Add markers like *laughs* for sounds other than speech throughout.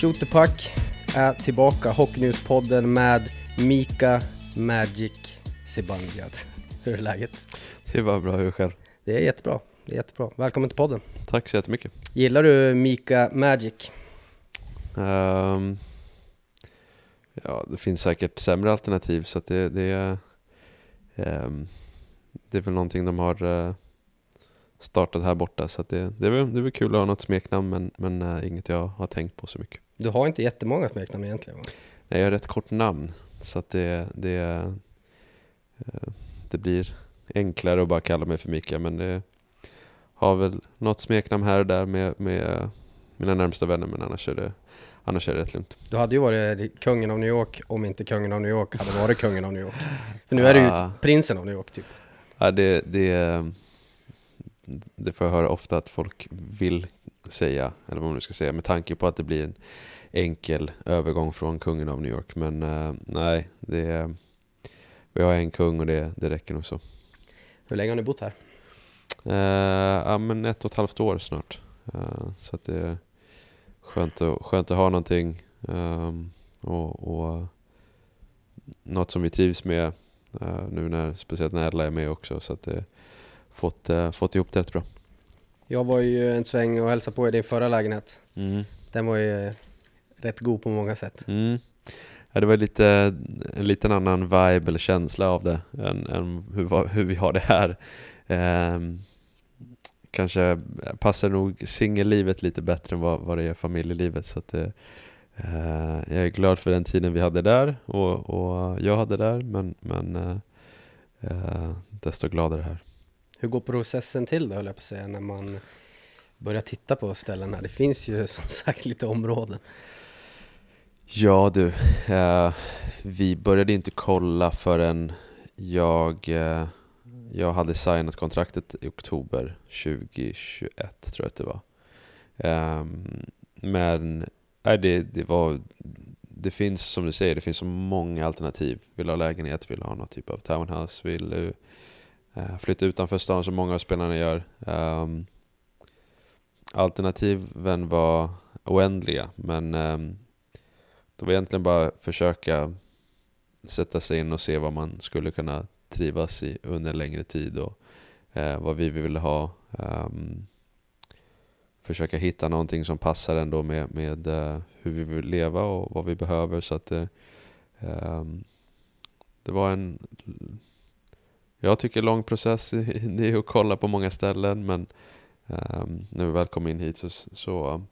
Shooterpack är tillbaka, Hockeynews-podden med Mika Magic Zibanejad. *laughs* Hur är läget? Det var bra, hur är själv? Det är jättebra, det är jättebra. Välkommen till podden. Tack så jättemycket. Gillar du Mika Magic? Um, ja, det finns säkert sämre alternativ så att det, det, um, det är väl någonting de har uh, startat här borta så att det, det, är väl, det är väl kul att ha något smeknamn men, men uh, inget jag har tänkt på så mycket. Du har inte jättemånga smeknamn egentligen va? Nej, jag har rätt kort namn så att det, det, uh, det blir enklare att bara kalla mig för Mika men det har väl något smeknamn här och där med, med mina närmsta vänner men annars är det Annars är det rätt lugnt. Du hade ju varit kungen av New York om inte kungen av New York hade varit *laughs* kungen av New York. För nu är du ju prinsen av New York typ. Ja, det, det, det får jag höra ofta att folk vill säga, eller vad man nu ska säga, med tanke på att det blir en enkel övergång från kungen av New York. Men eh, nej, det, vi har en kung och det, det räcker nog så. Hur länge har ni bott här? Eh, ja, men ett och ett halvt år snart. Eh, så det är skönt att, skönt att ha någonting ehm, och, och något som vi trivs med eh, nu när, speciellt när Ella är med också. Så att det fått, uh, fått ihop det rätt bra. Jag var ju en sväng och hälsade på i din förra lägenhet. Mm. Den var ju rätt god på många sätt. Mm. Ja, det var lite, en liten annan vibe eller känsla av det än, än hur, hur vi har det här. Ehm, kanske passar nog singellivet lite bättre än vad, vad det är familjelivet. Så att det, eh, jag är glad för den tiden vi hade där och, och jag hade där, men, men eh, eh, desto gladare här. Hur går processen till då höll jag på att säga när man börjar titta på ställen här? Det finns ju som sagt lite områden. Ja du, eh, vi började inte kolla förrän jag, eh, jag hade signat kontraktet i oktober 2021 tror jag att det var. Eh, men nej, det, det var, det finns som du säger, det finns så många alternativ. Vill ha lägenhet, vill ha någon typ av townhouse, vill du eh, flytta utanför stan som många av spelarna gör. Ehm, alternativen var oändliga men ehm, det var egentligen bara försöka sätta sig in och se vad man skulle kunna trivas i under en längre tid och eh, vad vi ville ha. Um, försöka hitta någonting som passar ändå med, med uh, hur vi vill leva och vad vi behöver. Så att uh, um, det var en, jag tycker lång process. Det är att kolla på många ställen men um, när vi väl kom in hit så, så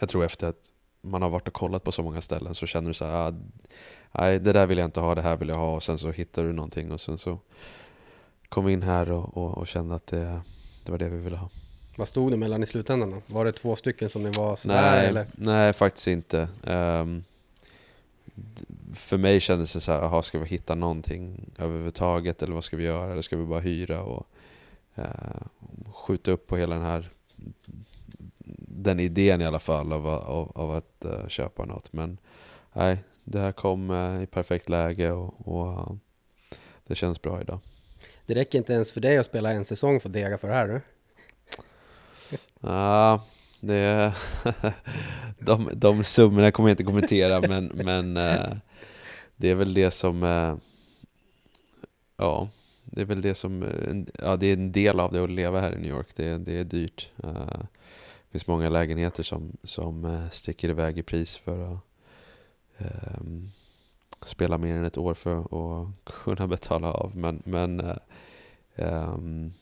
jag tror efter att man har varit och kollat på så många ställen så känner du så här, ah, nej det där vill jag inte ha, det här vill jag ha och sen så hittar du någonting och sen så kom in här och, och, och kände att det, det var det vi ville ha. Vad stod det mellan i slutändan då? Var det två stycken som ni var sådär Nej, eller? nej faktiskt inte. D- för mig kändes det så här, aha, ska vi hitta någonting överhuvudtaget eller vad ska vi göra? Eller ska vi bara hyra och eh, skjuta upp på hela den här den idén i alla fall av, av, av att eh, köpa något. Men nej, det här kom eh, i perfekt läge och, och eh, det känns bra idag. Det räcker inte ens för dig att spela en säsong för dega för det här du. Ja, det, *laughs* de, de summorna kommer jag inte kommentera men, men det är väl det som Ja, det är väl det som Ja, det är en del av det att leva här i New York Det, det är dyrt finns många lägenheter som, som eh, sticker iväg i pris för att ehm, spela mer än ett år för att kunna betala av men, men eh, ehm,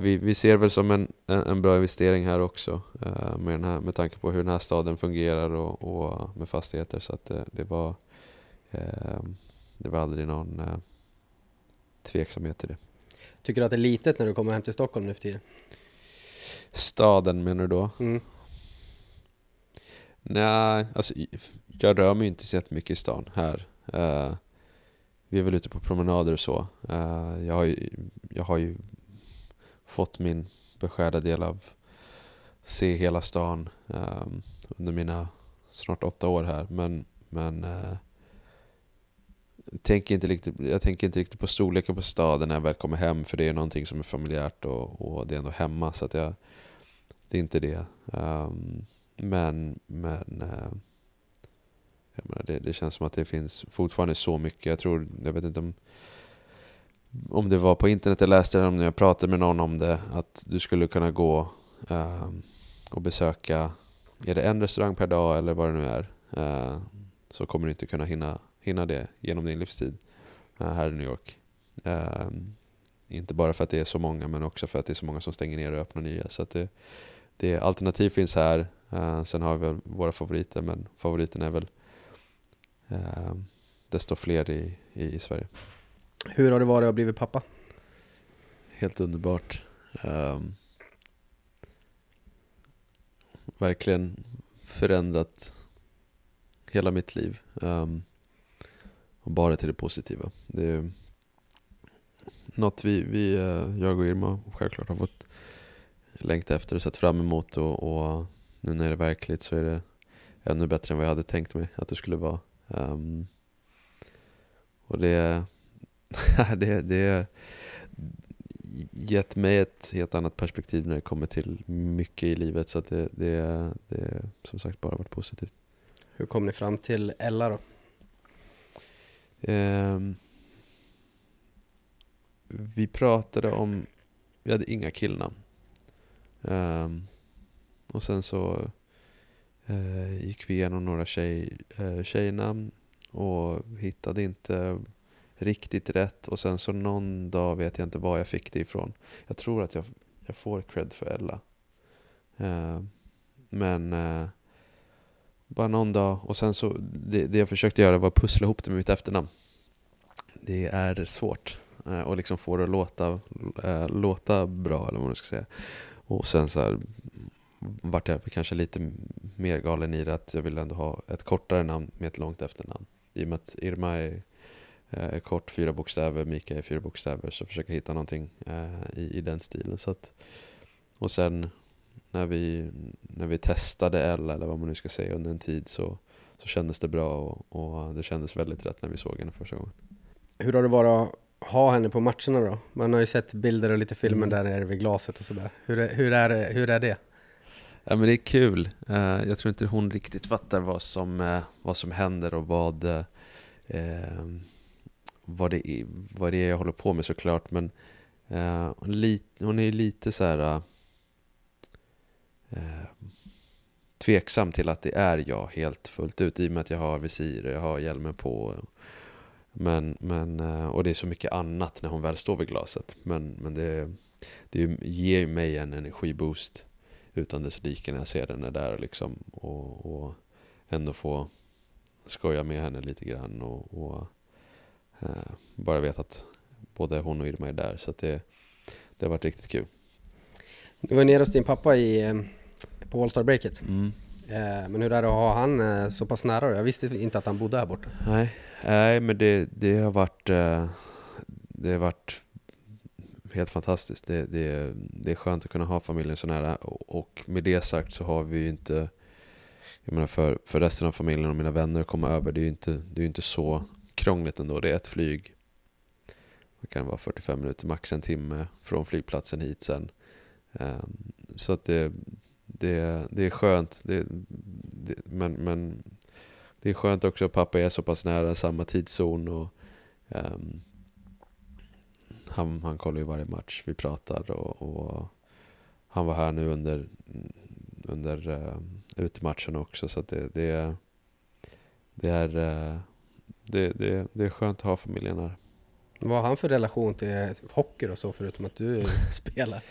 vi, vi ser väl som en, en, bra investering här också eh, med, den här, med tanke på hur den här staden fungerar och, och med fastigheter. Så att det, det var ehm, det var aldrig någon tveksamhet till det. Tycker du att det är litet när du kommer hem till Stockholm nu för tiden? Staden menar du då? Mm. Nej, alltså jag rör mig inte så mycket i stan här. Eh, vi är väl ute på promenader och så. Uh, jag, har ju, jag har ju fått min beskärda del av se hela stan um, under mina snart åtta år här. Men, men uh, tänker inte riktigt, jag tänker inte riktigt på storleken på staden när jag väl kommer hem. För det är någonting som är familjärt och, och det är ändå hemma. Så att jag, det är inte det. Um, men men uh, jag menar, det, det, känns som att det finns fortfarande så mycket. Jag tror, jag vet inte om, om det var på internet jag läste det, om jag pratade med någon om det, att du skulle kunna gå um, och besöka, är det en restaurang per dag eller vad det nu är, uh, så kommer du inte kunna hinna, hinna det genom din livstid uh, här i New York. Uh, inte bara för att det är så många, men också för att det är så många som stänger ner och öppnar nya. Så det, det alternativ finns här. sen har vi våra favoriter, men favoriten är väl desto fler i, i, i, Sverige. Hur har det varit att bli pappa? Helt underbart. Um, verkligen förändrat hela mitt liv. Um, och bara till det positiva. Det är något vi, vi eh, jag och Irma självklart har fått längta efter och sett fram emot och, och, nu när det är verkligt så är det ännu bättre än vad jag hade tänkt mig att det skulle vara. Um, och det, *laughs* det, det gett mig ett helt annat perspektiv när det kommer till mycket i livet. Så att det, det, det som sagt bara varit positivt. Hur kom ni fram till Ella då? Um, vi pratade om, vi hade inga killnamn. Um, och sen så uh, gick vi igenom några tjej, uh, tjejnamn och hittade inte riktigt rätt. Och sen så någon dag vet jag inte var jag fick det ifrån. Jag tror att jag, jag får cred för Ella. Uh, men eh, bara någon dag och sen så, det, det, jag försökte göra var att pussla ihop det med mitt efternamn. Det är svårt eh, uh, och liksom få det att låta, eh, låta bra eller vad man ska säga. Och sen så här, vart jag kanske lite mer galen i det att jag ville ändå ha ett kortare namn med ett långt efternamn. I och med att Irma är eh, kort, fyra bokstäver, Mika är fyra bokstäver. Så försöka hitta någonting eh, i, i den stilen. Så att, och sen när vi, när vi testade Ella, eller vad man nu ska säga, under en tid så, så kändes det bra och, och det kändes väldigt rätt när vi såg henne första gången. Hur har det varit att ha henne på matcherna då? Man har ju sett bilder och lite filmer mm. där nere vid glaset och sådär. Hur, är, hur, är, hur är det? Ja men det är kul. Uh, jag tror inte hon riktigt fattar vad som, uh, vad som händer och vad, uh, vad, det är, vad det är jag håller på med såklart. Men hon är lite så här Eh, tveksam till att det är jag helt fullt ut i och med att jag har visir och jag har hjälmen på. Men, men, eh, och det är så mycket annat när hon väl står vid glaset. Men, men det, det ger ju mig en energiboost utan dess like när jag ser henne där liksom. Och, och ändå få skoja med henne lite grann och, och eh, bara veta att både hon och Irma är där. Så det, det har varit riktigt kul. Du var nere hos din pappa i, eh, på All-Star-breaket. Mm. Eh, men hur är det att ha han eh, så pass nära? Jag visste inte att han bodde här borta. Nej, nej men det, det har varit det har varit helt fantastiskt. Det, det, det är skönt att kunna ha familjen så nära. Och med det sagt så har vi ju inte, jag menar för, för resten av familjen och mina vänner att komma över, det är ju inte, det är inte så krångligt ändå. Det är ett flyg. Det kan vara 45 minuter, max en timme från flygplatsen hit sen. Um, så att det, det, det är skönt. Det, det, men, men det är skönt också att pappa är så pass nära samma tidszon. Och, um, han, han kollar ju varje match, vi pratar och, och han var här nu under, under uh, utematchen också så det, det, det, är, uh, det, det, det är skönt att ha familjen här. Vad har han för relation till hockey och så förutom att du *laughs* spelar?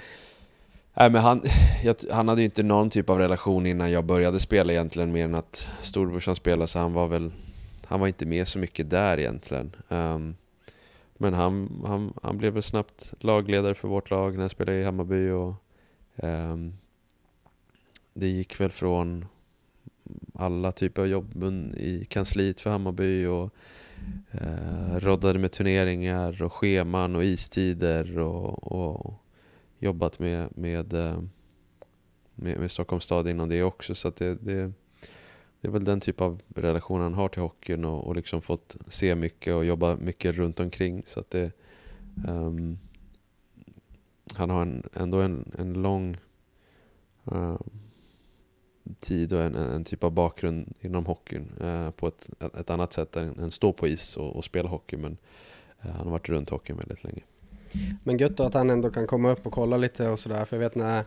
Nej men han, *sighs* jag, han hade ju inte någon typ av relation innan jag började spela egentligen mer än att storebrorsan spelade så han var väl Han var inte med så mycket där egentligen um, men han, han, han blev väl snabbt lagledare för vårt lag när jag spelade i Hammarby. Och, um, det gick väl från alla typer av jobb i kansliet för Hammarby och uh, roddade med turneringar och scheman och istider och, och jobbat med, med, eh, med, med Stockholms stad innan det också. Så det, det, det är väl den typ av relation han har till hockeyn och, och liksom fått se mycket och jobba mycket runt omkring. Så att det, um, han har en, ändå en, en lång uh, tid och en, en, typ av bakgrund inom hockeyn uh, på ett, ett annat sätt än, än stå på is och, och spela hockey. Men uh, han har varit runt hockeyn väldigt länge. Men gött då att han ändå kan komma upp och kolla lite och sådär. För jag vet när jag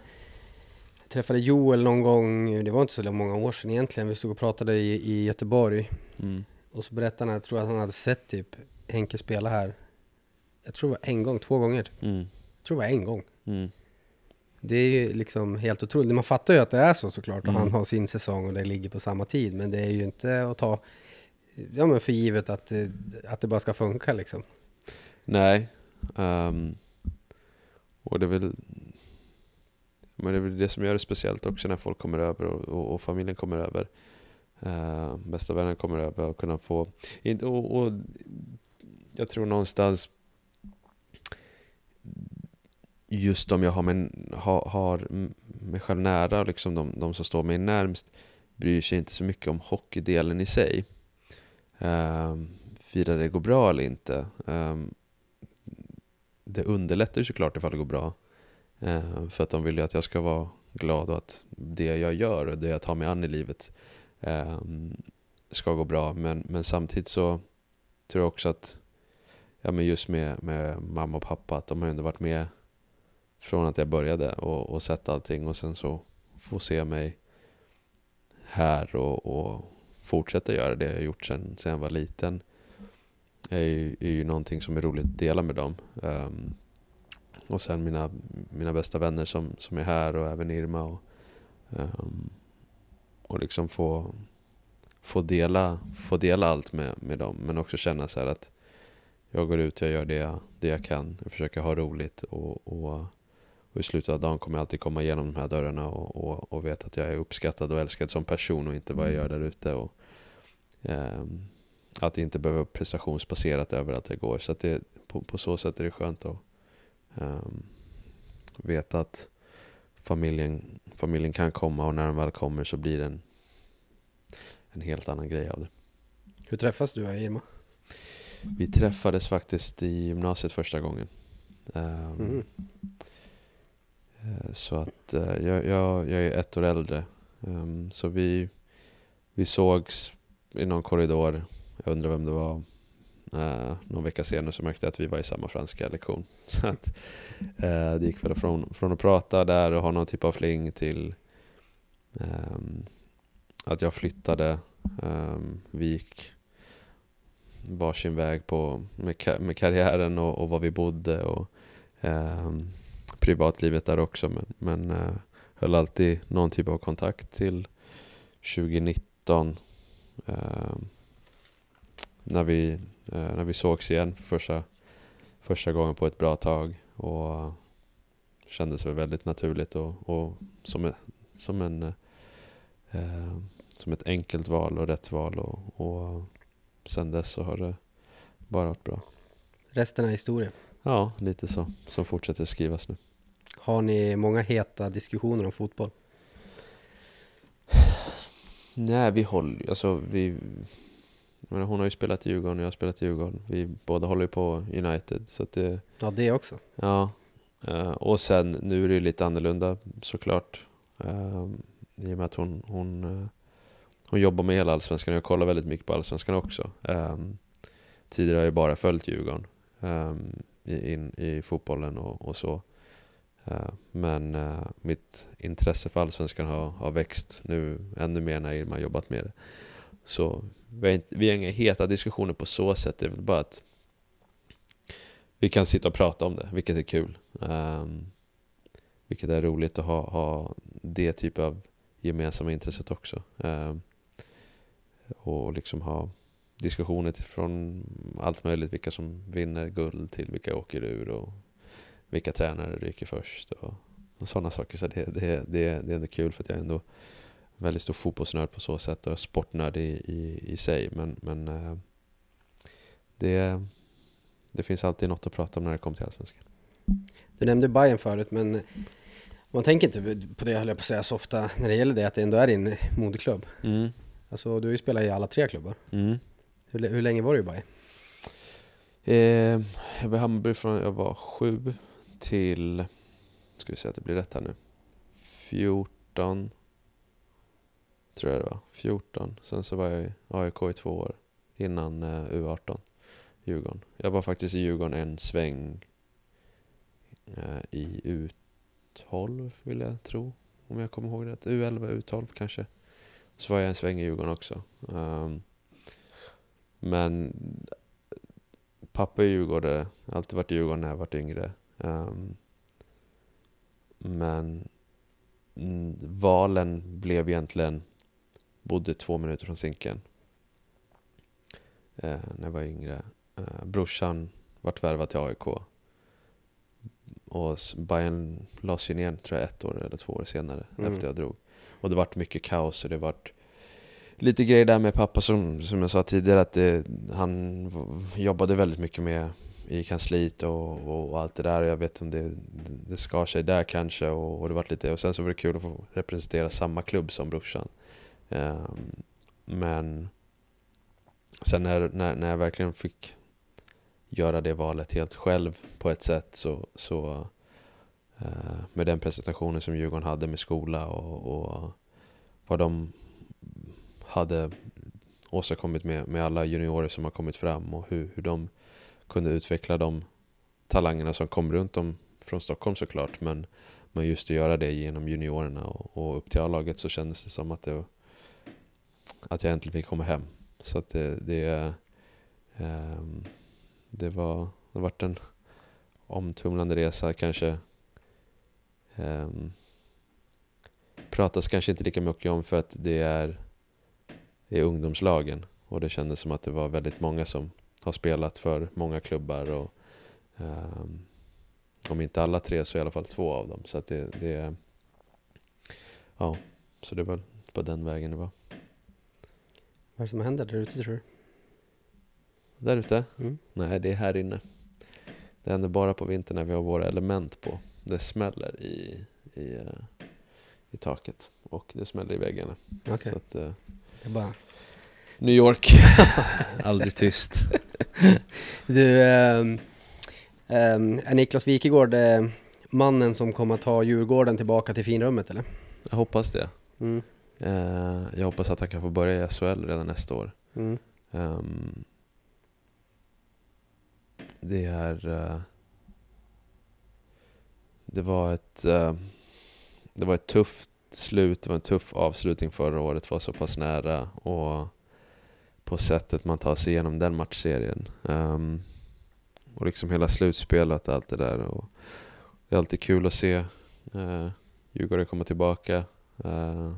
träffade Joel någon gång, det var inte så många år sedan egentligen, vi stod och pratade i, i Göteborg. Mm. Och så berättade han, jag tror att han hade sett typ Henke spela här. Jag tror det var en gång, två gånger. Mm. Jag tror det var en gång. Mm. Det är ju liksom helt otroligt. Man fattar ju att det är så såklart och mm. han har sin säsong och det ligger på samma tid. Men det är ju inte att ta ja, men för givet att, att det bara ska funka liksom. Nej, Um, och det är, väl, men det är väl det som gör det speciellt också när folk kommer över och, och, och familjen kommer över. Uh, bästa vännen kommer över och kunna få... Och, och jag tror någonstans just de jag har, med, har, har mig själv nära, liksom de, de som står mig närmst, bryr sig inte så mycket om hockeydelen i sig. Ehm, um, Huruvida det går bra eller inte. Um, det underlättar ju såklart ifall det går bra. Eh, för att de vill ju att jag ska vara glad och att det jag gör och det jag tar mig an i livet eh, ska gå bra. Men, men samtidigt så tror jag också att ja, men just med, med mamma och pappa, att de har ändå varit med från att jag började och, och sett allting och sen så få se mig här och, och fortsätta göra det jag gjort sen, sen jag var liten är ju, är ju någonting som är roligt att dela med dem. Um, och sen mina, mina bästa vänner som, som är här och även Irma. Och, um, och liksom få, få, dela, få dela allt med, med dem. Men också känna så att jag går ut, jag gör det jag, det jag kan. Jag försöker ha roligt och, och, och i slutet av dagen kommer jag alltid komma igenom de här dörrarna och, och, och veta att jag är uppskattad och älskad som person och inte vad jag gör där ute. Och, um, att det inte behöver vara prestationsbaserat över att det går. Så att det, på, på så sätt är det skönt att um, veta att familjen, familjen kan komma och när den väl kommer så blir det en, en helt annan grej av det. Hur träffas du och Irma? Vi träffades faktiskt i gymnasiet första gången. Um, mm. Så att uh, jag, jag, jag, är ett år äldre. Um, så vi, vi sågs i någon korridor jag undrar vem det var. Uh, någon vecka senare så märkte jag att vi var i samma franska lektion. *laughs* Så att, uh, det gick väl från, från att prata där och ha någon typ av fling till um, att jag flyttade. Um, vi gick varsin väg på, med, med karriären och, och var vi bodde och um, privatlivet där också. Men, men uh, höll alltid någon typ av kontakt till 2019. Um, när vi, eh, när vi sågs igen för första, första gången på ett bra tag. Och kändes väl väldigt naturligt och, och som, som, en, eh, som ett enkelt val och rätt val. Och, och sen dess så har det bara varit bra. Resten är historia. Ja, lite så. Som fortsätter skrivas nu. Har ni många heta diskussioner om fotboll? Nej, vi håller alltså vi men hon har ju spelat i Djurgården och jag har spelat i Djurgården. Vi båda håller ju på United. Så att det, ja, det också. Ja. Uh, och sen, nu är det ju lite annorlunda såklart. Uh, I och med att hon, hon, uh, hon jobbar med hela Allsvenskan. Jag kollar väldigt mycket på Allsvenskan också. Um, tidigare har jag bara följt Djurgården um, i, in, i fotbollen och, och så. Uh, men uh, mitt intresse för Allsvenskan har, har växt nu ännu mer när Irma jobbat med det. Så vi har, inte, vi har inga heta diskussioner på så sätt. Det är väl bara att vi kan sitta och prata om det, vilket är kul. Um, vilket är roligt att ha, ha det typ av gemensamma intresset också. Um, och liksom ha diskussioner från allt möjligt. Vilka som vinner guld till vilka åker ur och vilka tränare ryker först. Och, och sådana saker. Så det, det, det, det är ändå kul för att jag ändå väldigt stor fotbollsnörd på så sätt och sportnörd i, i, i sig. Men, men äh, det, det finns alltid något att prata om när det kommer till Allsvenskan. Du nämnde Bayern förut, men man tänker inte på det, höll jag på att säga, så ofta när det gäller det, att det ändå är din moderklubb. Mm. Alltså, du har ju spelat i alla tre klubbar. Mm. Hur, hur länge var du i Bayern? Eh, jag var i Hammarby från jag var sju till, ska vi säga att det blir rätt här nu, 14 tror jag det var, 14. Sen så var jag i AIK i två år innan eh, U18, Djurgården. Jag var faktiskt i Djurgården en sväng eh, i U12 vill jag tro, om jag kommer ihåg rätt. U11, U12 kanske. Så var jag en sväng i Djurgården också. Um, men pappa är djurgårdare, alltid varit i Djurgården när jag varit yngre. Um, men valen blev egentligen, bodde två minuter från Zinken uh, när jag var yngre. Uh, brorsan vart värvad till AIK. Och Bayern lades ju ner tror jag ett år eller två år senare mm. efter jag drog. Och det vart mycket kaos och det vart lite grejer där med pappa som, som jag sa tidigare att det, han jobbade väldigt mycket med i kansliet och, och allt det där. Jag vet om det, det skar sig där kanske och, och det vart lite, och sen så var det kul att få representera samma klubb som brorsan. Ehm, men sen när, när, när jag verkligen fick göra det valet helt själv på ett sätt så, så eh, med den presentationen som Djurgården hade med skola och, och vad de hade åstadkommit med, med alla juniorer som har kommit fram och hur, hur de kunde utveckla de talangerna som kom runt om från Stockholm såklart. Men, men just att göra det genom juniorerna och, och upp till A-laget så kändes det som att, det, att jag äntligen fick komma hem. Så att det, det, ehm, det var det har varit en omtumlande resa kanske. Ehm, pratas kanske inte lika mycket om för att det är i ungdomslagen. Och det kändes som att det var väldigt många som har spelat för många klubbar. Och, um, om inte alla tre så i alla fall två av dem. Så att det, det ja, så det var på den vägen det var. Vad är det som händer där ute tror du? Där ute? Mm. Nej, det är här inne. Det händer bara på vintern när vi har våra element på. Det smäller i, i, uh, i taket och det smäller i väggarna. Okay. Så att, det bara... New York, *laughs* aldrig tyst. *laughs* du, äh, äh, är Niklas Wikegård äh, mannen som kommer att ta Djurgården tillbaka till finrummet eller? Jag hoppas det. Mm. Eh, jag hoppas att han kan få börja i SHL redan nästa år. Mm. Um, det är... Uh, det var ett... Uh, det var ett tufft slut, det var en tuff avslutning förra året, var så pass nära och på sättet man tar sig igenom den matchserien. Um, och liksom hela slutspelet och allt det där. Och det är alltid kul att se uh, Djurgården komma tillbaka. Uh,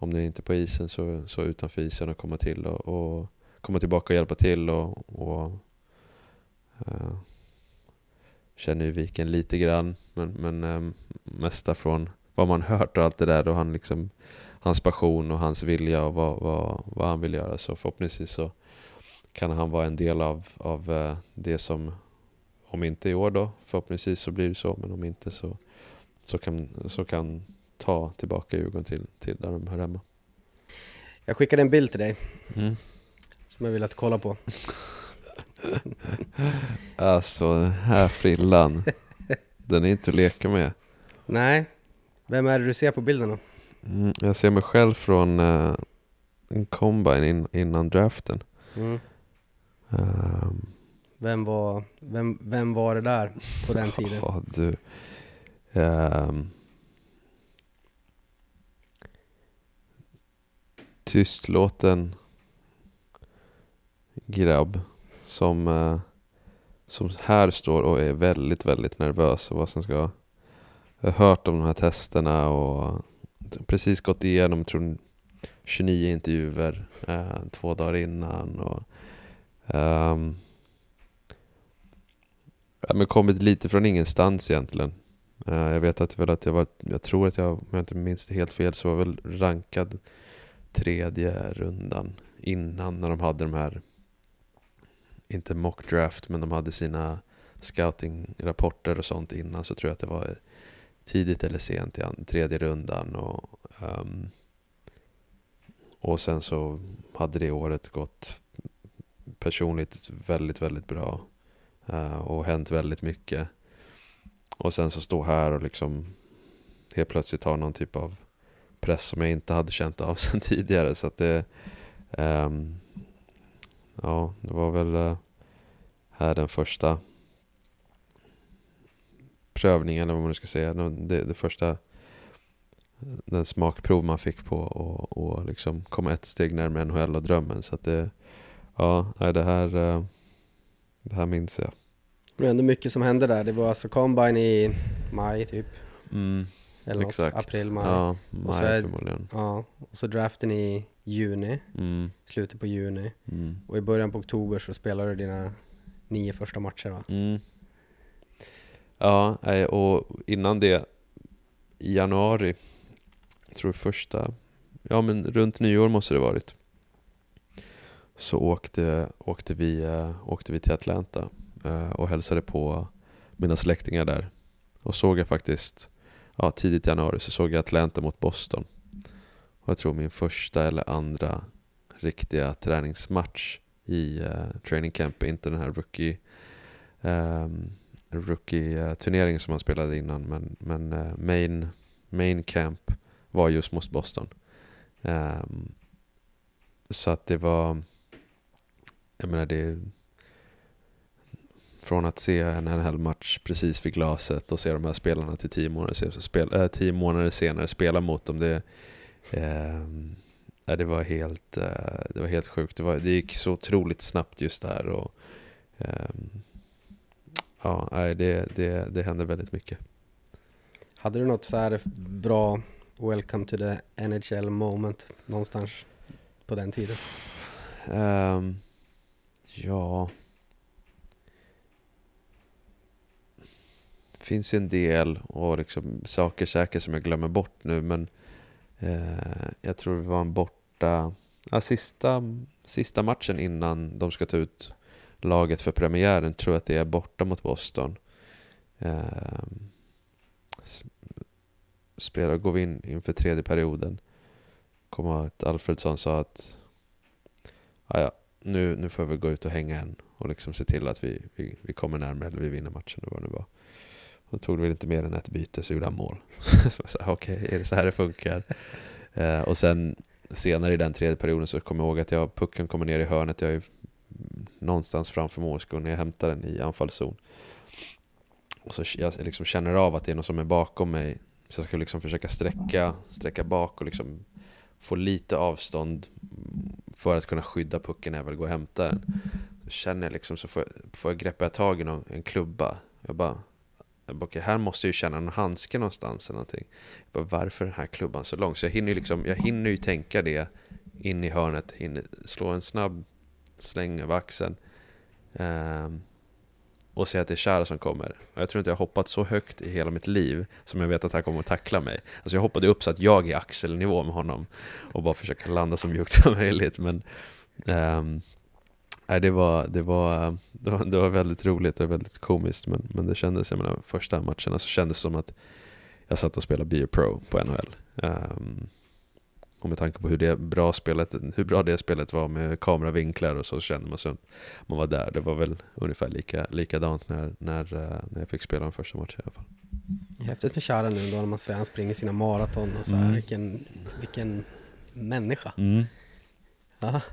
om det inte är på isen så, så utanför isen och komma till och, och komma tillbaka och hjälpa till och, och uh, känner ju Viken lite grann men, men um, mesta från vad man hört och allt det där och han liksom hans passion och hans vilja och vad, vad, vad han vill göra. Så förhoppningsvis så kan han vara en del av, av eh, det som, om inte i år då, förhoppningsvis så blir det så, men om inte så, så, kan, så kan ta tillbaka Djurgården till, till där de hör hemma. Jag skickade en bild till dig mm. som jag vill att du kollar på. *laughs* alltså den här frillan, den är inte att leka med. Nej, vem är det du ser på bilden då? Mm, jag ser mig själv från uh, en combine in, innan draften. Mm. Um, vem, var, vem, vem var det där på den tiden? Ja, du. Um, tystlåten grabb som, eh, som här står och är väldigt, väldigt nervös och vad som ska jag har hört om de här testerna och precis gått igenom tror 29 intervjuer eh, två dagar innan. Och, um, ja, men kommit lite från ingenstans egentligen. Uh, jag vet att, väl att jag var, jag tror att jag, om jag inte minns det helt fel, så var väl rankad tredje rundan innan när de hade de här inte mock draft, men de hade sina scouting-rapporter och sånt innan så tror jag att det var tidigt eller sent i tredje rundan. Och, um, och sen så hade det året gått personligt väldigt, väldigt bra. Uh, och hänt väldigt mycket. Och sen så stå här och liksom helt plötsligt ha någon typ av press som jag inte hade känt av *laughs* sen tidigare. Så att det, um, ja, det var väl uh, här den första prövningen eller vad man nu ska säga. Det, det första den smakprov man fick på och, och liksom komma ett steg närmare NHL och drömmen. Så att det, ja, det här, uh, det här minns jag. Det var ändå mycket som hände där. Det var alltså combine i maj typ. Mm, Eller exakt. Något, april, maj. Ja, maj och så är, förmodligen. Ja, och så draften i juni, Mm, slutet på juni. mm, Och i början på oktober så spelar du dina nio första matcher va? mm. Ja, nej, och innan det, i januari, jag tror första, ja men runt nyår måste det varit, så åkte, åkte, vi, äh, åkte vi till Atlanta äh, och hälsade på mina släktingar där. Och såg jag faktiskt, ja tidigt i januari så såg jag Atlanta mot Boston. Och jag tror min första eller andra riktiga träningsmatch i uh, training camp, inte den här rookie um, rookie-turneringen som han spelade innan men, men uh, main, main camp var just mot Boston. Um, så att det var, jag menar det från att se en NHL-match precis vid glaset och se de här spelarna till tio månader, senare, spel, äh, tio månader senare spela mot dem. Det, eh, det, var helt, eh, det var helt sjukt. Det, var, det gick så otroligt snabbt just där. Och, eh, ja, det, det, det hände väldigt mycket. Hade du något så här bra Welcome to the NHL moment någonstans på den tiden? Um, ja... finns ju en del och liksom saker säkert som jag glömmer bort nu men eh, jag tror det var en borta... Ja, sista, sista matchen innan de ska ta ut laget för premiären tror jag att det är borta mot Boston. Eh, spelar, går vi in inför tredje perioden. Kommer att Alfredsson sa att ja, nu, nu får vi gå ut och hänga en och liksom se till att vi, vi, vi kommer närmare eller vi vinner matchen. eller vad det var. Då tog det väl inte mer än ett byte *laughs* så gjorde han mål. Okej, okay, är det så här det funkar? eh, och sen senare i den tredje perioden så kommer jag ihåg att jag, pucken kommer ner i hörnet. Jag är någonstans framför målskon när jag hämtar den i anfallszon. Och så jag liksom känner av att det är någon som är bakom mig. Så jag ska liksom försöka sträcka, sträcka bak och liksom få lite avstånd för att kunna skydda pucken när jag väl går och hämtar den. Så känner jag liksom, så får jag, får jag greppa tag i någon, en klubba. Jag bara, jag okay, här måste jag ju känna en handske någonstans eller någonting. Jag bara, varför är den här klubban så lång? Så jag hinner ju liksom, jag hinner ju tänka det in i hörnet, hinner slå en snabb släng över axeln. Um, och se att det är Chara som kommer. Och jag tror inte jag har hoppat så högt i hela mitt liv som jag vet att han kommer att tackla mig. Alltså jag hoppade upp så att jag är axelnivå med honom och bara försöka landa så mjukt som möjligt. Men um, nej, det, var, det, var, det, var, det var väldigt roligt och väldigt komiskt. Men, men det kändes, jag menar, första matcherna så kändes det som att jag satt och spelade Be Pro på NHL. Um, ehm, och med tanke på hur, det bra spelet, hur bra det spelet var med kameravinklar och så kände man sig man var där. Det var väl ungefär lika, likadant när, när, eh, när jag fick spela den första matchen i alla fall. Häftigt med Chara nu då när man ser han springer sina maraton och så här. Mm. Vilken, vilken människa. Mm.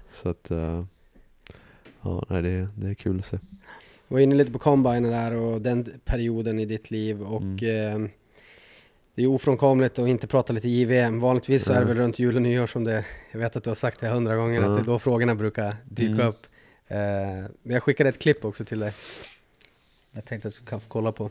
Så att, uh, ja, nej, det, det är kul att se. Vi var inne lite på combine där och den perioden i ditt liv och mm. eh, det är ofrånkomligt att inte prata lite JVM. Vanligtvis så är det väl runt jul och nyår som det, jag vet att du har sagt det hundra gånger, mm. att det är då frågorna brukar dyka mm. upp. Uh, men jag skickade ett klipp också till dig. Jag tänkte att du kan få kolla på.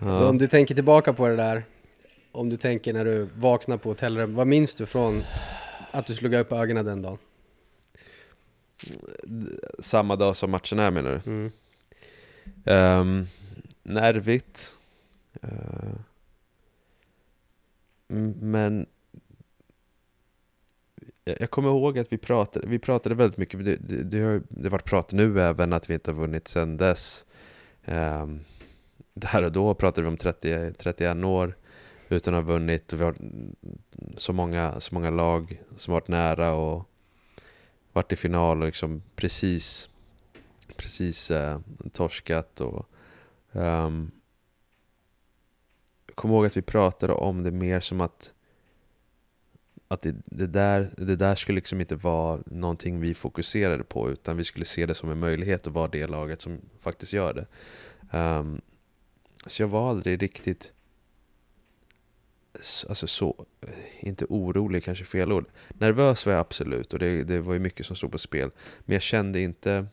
Så om du tänker tillbaka på det där, om du tänker när du vaknar på hotellrummet, vad minns du från att du slog upp ögonen den dagen? Samma dag som matchen är menar du? Mm. Ehm, nervigt. M- men jag kommer ihåg att vi pratade, vi pratade väldigt mycket, det, det, det har det varit prat nu även att vi inte har vunnit sedan dess. Um, där och då pratade vi om 30, 31 år utan att ha vunnit och vi har så många, så många lag som varit nära och varit i final och liksom precis precis eh, torskat och um, jag kommer ihåg att vi pratade om det mer som att att det, det, där, det där skulle liksom inte vara någonting vi fokuserade på utan vi skulle se det som en möjlighet att vara det laget som faktiskt gör det. Um, så jag var aldrig riktigt Alltså så, inte orolig kanske fel ord. Nervös var jag absolut och det, det var ju mycket som stod på spel. Men jag kände inte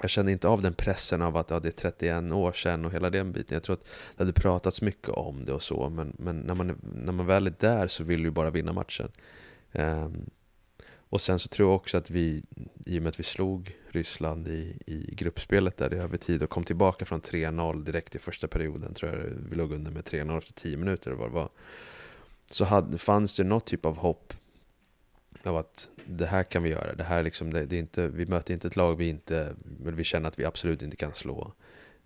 jag kände inte av den pressen av att ja, det är 31 år sedan och hela den biten. Jag tror att det hade pratats mycket om det och så, men, men när, man, när man väl är där så vill du ju bara vinna matchen. Um, och sen så tror jag också att vi, i och med att vi slog Ryssland i, i gruppspelet där i övertid och kom tillbaka från 3-0 direkt i första perioden, tror jag vi låg under med 3-0 efter 10 minuter eller vad det var. Så hade, fanns det något typ av hopp av att det här kan vi göra. Det här liksom, det, det är inte, vi möter inte ett lag vi inte, men vi känner att vi absolut inte kan slå.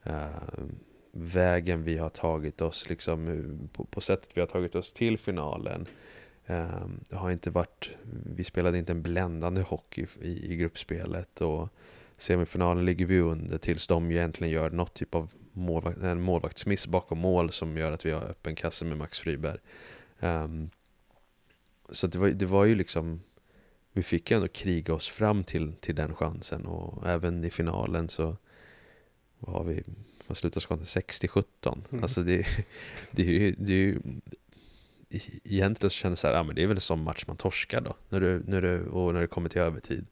Uh, vägen vi har tagit oss, liksom, på, på sättet vi har tagit oss till finalen. Uh, det har inte varit, vi spelade inte en bländande hockey i, i gruppspelet och semifinalen ligger vi under tills de egentligen gör något typ av målvakt, en målvaktsmiss bakom mål som gör att vi har öppen kasse med Max Friberg. Um, så det var, det var ju liksom Vi fick ju ändå kriga oss fram till, till den chansen och även i finalen så har vi? Vad slutar skottet? 60-17 Mm. Alltså det, *laughs* det är ju, det är ju Egentligen så kändes det så här, ja men det är väl en sån match man torskar då när du, när du, och när det kommer till övertid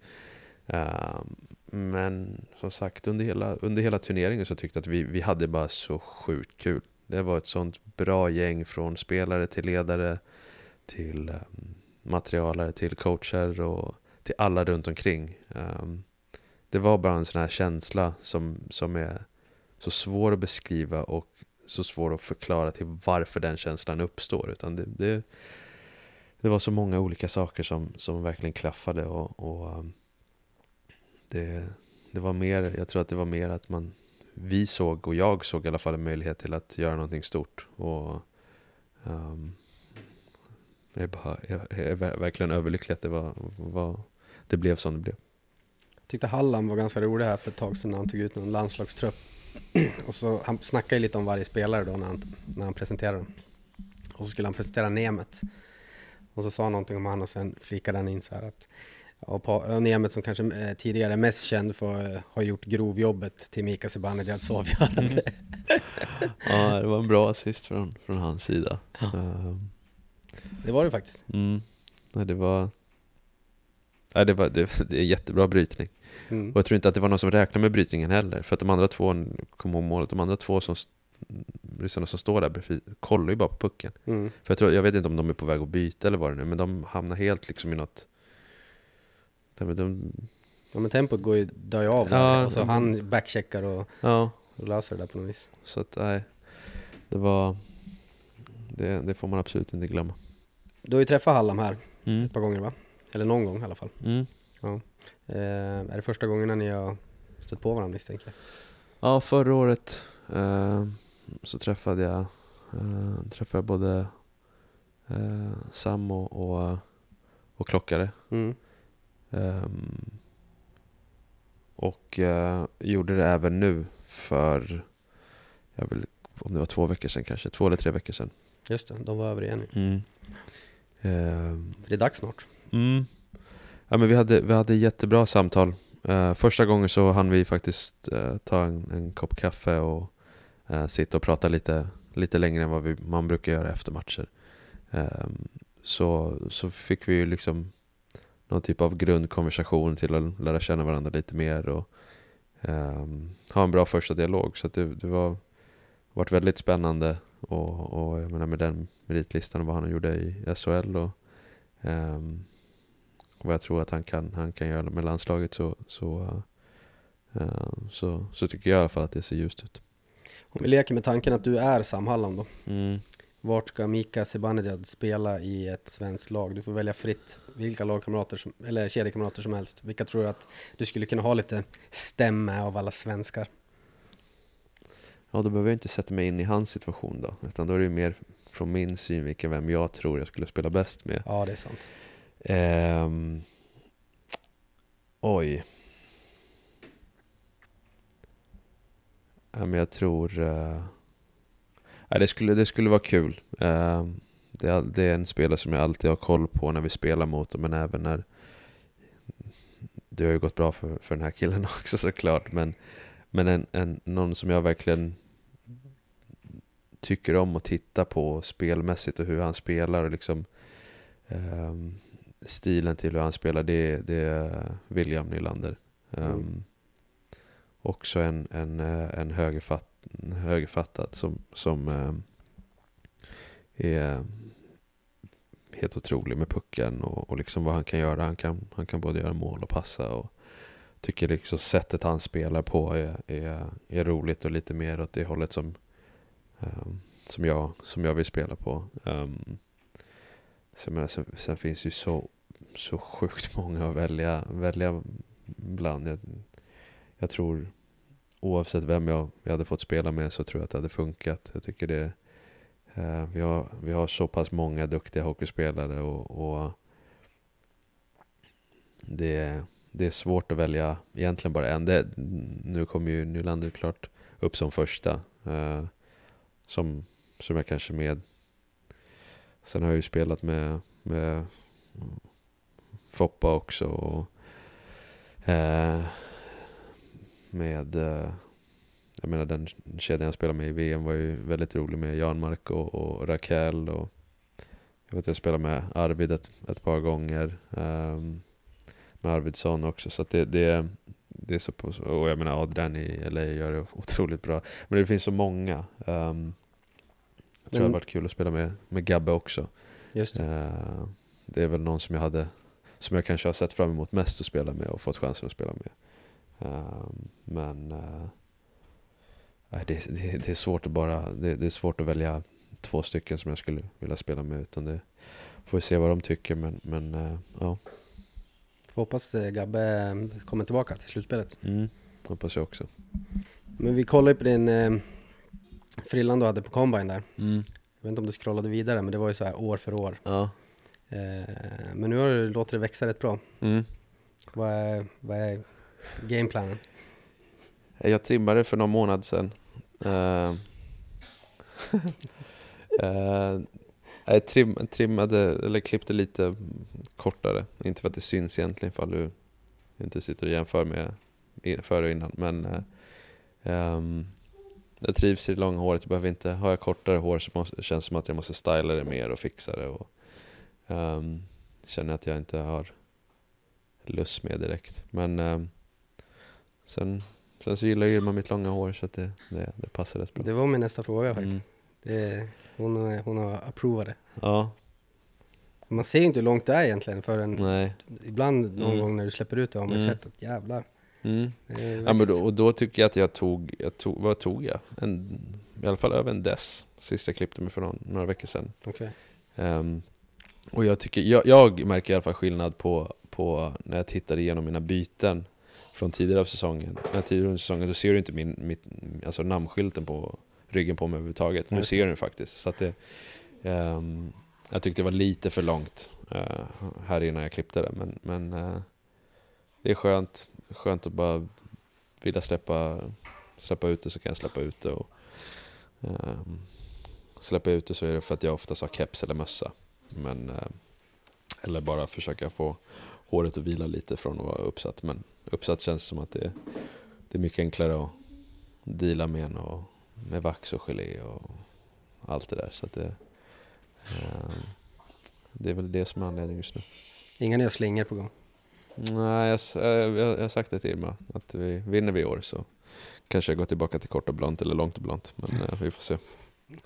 Ehm, Men som sagt under hela, under hela turneringen så tyckte jag att vi, vi hade bara så sjukt kul Det var ett sånt bra gäng från spelare till ledare till ehm, materialare, till coacher och till alla runt omkring. Ehm, det var bara en sån här känsla som, som är så svår att beskriva och så svår att förklara till varför den känslan uppstår. Utan det, det, det var så många olika saker som, som verkligen klaffade och, och ehm, det, det var mer, jag tror att det var mer att man vi såg, och jag såg i alla fall en möjlighet till att göra någonting stort. Och um, jag är, bara, jag är ver- verkligen överlycklig att det, var, var, det blev som det blev. Jag tyckte Hallam var ganska rolig här för ett tag sedan när han tog ut någon landslagstrupp. *clears throat* Och så, han snackade ju lite om varje spelare då när han, när han presenterade dem. Och så skulle han presentera Nemet. Och så sa han någonting om han och sen flikade han in så här att Ja, och Nemet som kanske eh, tidigare är mest känd för att ha gjort grovjobbet till Mika Zibanejad avgörande. *laughs* Ja, det var en bra assist från, från hans sida. Um, Det var det faktiskt. mm, nej, det var... Nej, det, var det, det är jättebra brytning. Mm. Och jag tror inte att det var någon som räknade med brytningen heller. För att de andra två, kom ihåg målet, de andra två som ryssarna som står där kollar ju bara på pucken. Mm. För jag, tror, jag vet inte om de är på väg att byta eller vad det nu men de hamnar helt liksom i något... De, de, Ja men tempot går ju, dör ju av. Ja, och så men- han backcheckar och, ja, och löser det där på något vis. så att nej. Det var... Det, det får man absolut inte glömma. Du har ju träffat Hallam här Mm. ett par gånger va? Eller någon gång i alla fall. Mm. Eh, är det första gångerna ni har stött på varandra misstänker jag? Ja, förra året eh, så träffade jag, eh, träffade jag både eh, Sam och, och, och Klockare. Mm. Ehm, och eh, gjorde det även nu för, jag vill, om det var två veckor sedan kanske, två eller tre veckor sedan. Just det, de var över igen nu. Ehm, För det är dags snart. Mm. Ja, men vi, hade, vi hade jättebra samtal. Eh, första gången så hann vi faktiskt eh, ta en, en kopp kaffe och eh, sitta och prata lite, lite längre än vad vi, man brukar göra efter matcher. Ehm, så, så fick vi ju liksom någon typ av grundkonversation till att lära känna varandra lite mer och um, ha en bra första dialog. Så det, det var varit väldigt spännande och, och jag menar med den meritlistan och vad han gjorde i SHL och um, vad jag tror att han kan, han kan göra med landslaget så, så, uh, så, så tycker jag i alla fall att det ser ljust ut. Om vi leker med tanken att du är Sam Hallam då. Mm. Vart ska Mika Zibanejad spela i ett svenskt lag? Du får välja fritt vilka lagkamrater som, eller kedjekamrater som helst. Vilka tror du att du skulle kunna ha lite stämma av alla svenskar? Ja, då behöver jag inte sätta mig in i hans situation då. Utan då är det mer från min synvinkel vem jag tror jag skulle spela bäst med. Ja, det är sant. Um, oj. Ja, men jag tror... Uh, ja, det, skulle, det skulle vara kul. Uh, det, det, är en spelare som jag alltid har koll på när vi spelar mot men även när... Det har ju gått bra för, för den här killen *laughs* också såklart, men, men en, en, någon som jag verkligen tycker om att titta på spelmässigt och hur han spelar och liksom um, stilen till hur han spelar, det, det är William Nylander. Um, mm. Också en, en, en högerfatt, högerfattad som, som um, är helt otrolig med pucken och, och liksom vad han kan göra. Han kan, han kan både göra mål och passa. Och tycker liksom sättet han spelar på är, är, är roligt och lite mer åt det hållet som, um, som, jag, som jag vill spela på. Um, så menar, sen, sen, finns ju så, så sjukt *laughs* många att välja, välja bland. Jag, jag tror oavsett vem jag, jag hade fått spela med så tror jag att det hade funkat. Jag tycker det eh, vi, har, vi har så pass många duktiga hockeyspelare och, och det, det är svårt att välja egentligen bara en. Det, nu kommer ju Nylander klart upp som första. Eh, som, som jag kanske med Sen har jag ju spelat med, med Foppa också. Och, eh, med, eh, jag menar den kedjan jag spelade med i VM var ju väldigt rolig med Janmark och, och Raquel. Och jag vet jag spelade med Arvid ett, ett par gånger. Eh, med Arvidsson också. Så det, det, det är så på, och jag menar Adrian i LA gör det otroligt bra. Men det finns så många. Um, jag tror det hade varit kul att spela med, med Gabbe också. Just det. Uh, det är väl någon som jag hade, som jag kanske har sett fram emot mest att spela med och fått chansen att spela med. Uh, men uh, det, det, det, är svårt att bara, det, det, är svårt att välja två stycken som jag skulle vilja spela med. Utan det får vi se vad de tycker. Men, men uh, ja. Får hoppas Gabbe kommer tillbaka till slutspelet. Mm, hoppas jag också. Men vi kollar ju på din frillan du hade på combine där. Mm. Jag vet inte om du scrollade vidare, men det var ju så här år för år. Ja. Eh, men nu har du låtit det växa rätt bra. Mm. Vad är, vad är gameplanen? Jag trimmade för någon månad sedan. Uh, uh, *laughs* jag trim, trimmade, eller klippte lite kortare. Inte för att det syns egentligen ifall du inte sitter och jämför med före och innan. Men uh, um, jag trivs i det långa håret, jag behöver inte, har jag kortare hår så måste, känns det som att jag måste styla det mer och fixa det och um, känner att jag inte har lust med direkt. Men um, sen, sen så gillar Irma mitt långa hår så att det, det, det passar rätt bra. Det var min nästa fråga faktiskt. Mm. Det, hon, hon har approvat det. Ja. Man ser ju inte hur långt det är egentligen förrän Nej. ibland någon mm. gång när du släpper ut det har man mm. sett att jävlar. Mm. Ja, men då, och då tycker jag att jag tog, jag tog vad tog jag? En, I alla fall över en dess, sist jag klippte mig för någon, några veckor sedan. Okay. Um, ehm, och jag, tycker, jag, jag, märker i alla fall skillnad på, på när jag tittar igenom mina byten från tidigare av säsongen. När tidigare under säsongen så ser du inte min, mitt, alltså namnskylten på ryggen på mig överhuvudtaget. Nu ser du den faktiskt. Så att det, um, jag tyckte det var lite för långt uh, här innan jag klippte det. Men, men uh, det är skönt, skönt att bara vilja släppa, släppa ut det så kan jag släppa ut det. Och, um, släppa ut det så är det för att jag oftast har keps eller mössa. Men, uh, eller bara försöka få håret att vila lite från att vara uppsatt. Men uppsatt känns som att det, det är mycket enklare att deala med och med vax och gelé och allt det där. Så att det, uh, det är väl det som är anledningen just nu. Inga nya slingor på gång? Nej, jag, jag, jag har sagt det till Irma, att vi vinner vi i år så kanske jag går tillbaka till kort och blont eller långt och blont, men mm. vi får se. *laughs*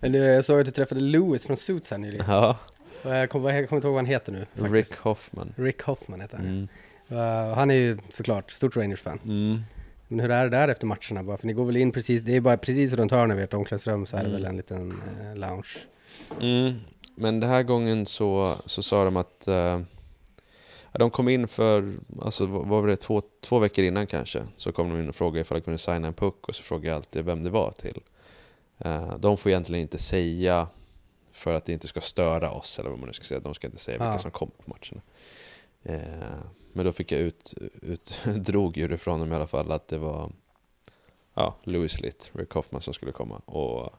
men du, jag såg att du träffade Louis från Suits här nyligen. Ja. Jag kommer, jag kommer inte ihåg vad han heter nu. Faktiskt. Rick Hoffman. Rick Hoffman heter han. Mm. Uh, han är ju såklart stort Rangers-fan. Mm. Men hur är det där efter matcherna? Bara, för ni går väl in precis, det är bara precis runt hörnet vid ert omklädningsrum så är det mm. väl en liten uh, lounge. Mm. Men den här gången så, så sa de att uh, de kom in för, alltså var det, två, två veckor innan kanske, så kom de in och frågade ifall jag kunde signa en puck och så frågade jag alltid vem det var till. Uh, de får egentligen inte säga för att det inte ska störa oss, eller vad man nu ska säga. De ska inte säga vilka som kommer på matcherna. Uh, men då fick jag ut, ut *laughs* drog ju det från dem i alla fall att det var ja, Louis Litt, Rick Hoffman som skulle komma. Och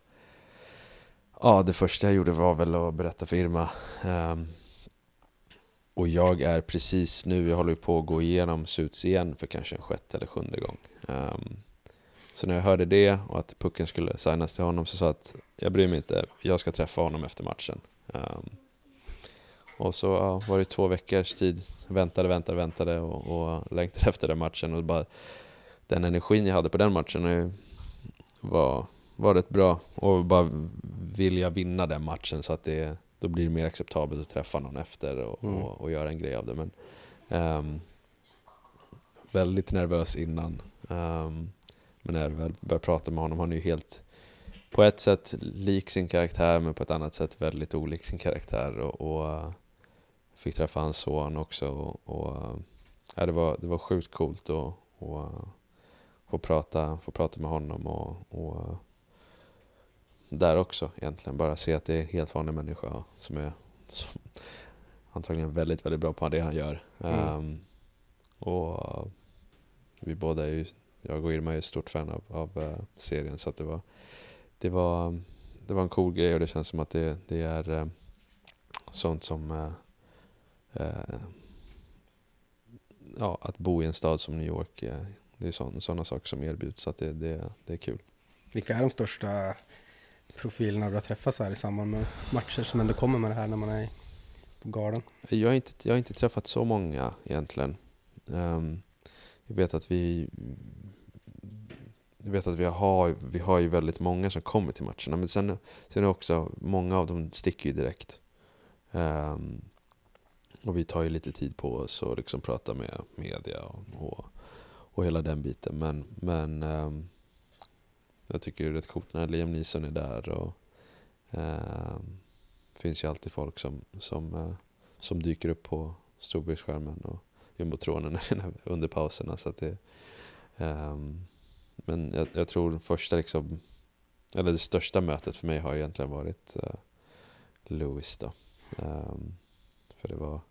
ja, det första jag gjorde var väl att berätta för Irma um, och jag är precis nu, jag håller på att gå igenom Suits igen för kanske en sjätte eller sjunde gång. Um, så när jag hörde det och att pucken skulle signas till honom så sa jag att jag bryr mig inte, jag ska träffa honom efter matchen. Um, och så ja, var det två veckors tid, väntade, väntade, väntade och, och längtade *laughs* efter den matchen. Och bara, den energin jag hade på den matchen var, var rätt bra. Och bara vilja vinna den matchen så att det då blir det mer acceptabelt att träffa någon efter och, mm. och, och göra en grej av det. Men, um, väldigt nervös innan. Um, men när jag väl började prata med honom, han är ju helt på ett sätt lik sin karaktär men på ett annat sätt väldigt olik sin karaktär. Och, och fick träffa hans son också. Och, och uh, det, var, det var sjukt coolt att och, uh, få, prata, få prata med honom och, och där också egentligen. Bara se att det är en helt vanlig människa som är som, antagligen väldigt, väldigt bra på det han gör. Mm. Um, och vi båda är ju, jag och Irma är ju stort fan av, av uh, serien så att det var, det var, det var en cool grej och det känns som att det, det är uh, sånt som uh, ja, att bo i en stad som New York, det är sådana saker som erbjuds så det, det, det är kul. Vilka är de största profilerna du har träffat så här i samband med matcher som ändå kommer med det här när man är på garden? Jag har inte, jag har inte träffat så många egentligen. Um, jag vet att vi jag vet att vi har, vi har ju väldigt många som kommer till matcherna, men sen, sen är också många av dem sticker ju direkt. Um, och vi tar ju lite tid på oss och liksom prata med media och, och, och hela den biten. Men, men um, jag tycker det är rätt coolt när Liam Neeson är där. och eh, finns ju alltid folk som, som, eh, som dyker upp på storbildsskärmen och jumbotronen *laughs* under pauserna. Så att det, eh, men jag, jag, tror första liksom, eller det största mötet för mig har egentligen varit eh, Louis då. Um, för det var,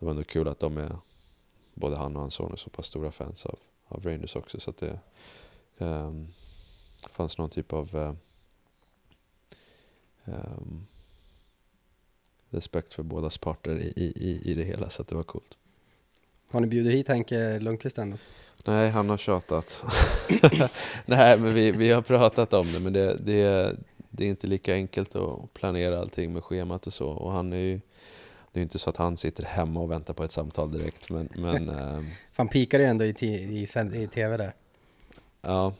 det var ändå kul att de är, både han och hans son är så pass stora fans av, av Rangers också. Så att det, um, fanns någon typ av um, respekt för bådas parter i, i, i det hela, så att det var coolt. Har ni bjudit hit Henke Lundqvist än? Nej, han har tjatat. *laughs* Nej, men vi, vi har pratat om det, men det, det, det är inte lika enkelt att planera allting med schemat och så. Och han är ju, det är inte så att han sitter hemma och väntar på ett samtal direkt, men... men *laughs* ähm, han pikade ju ändå i, i, i, tv där. Ja,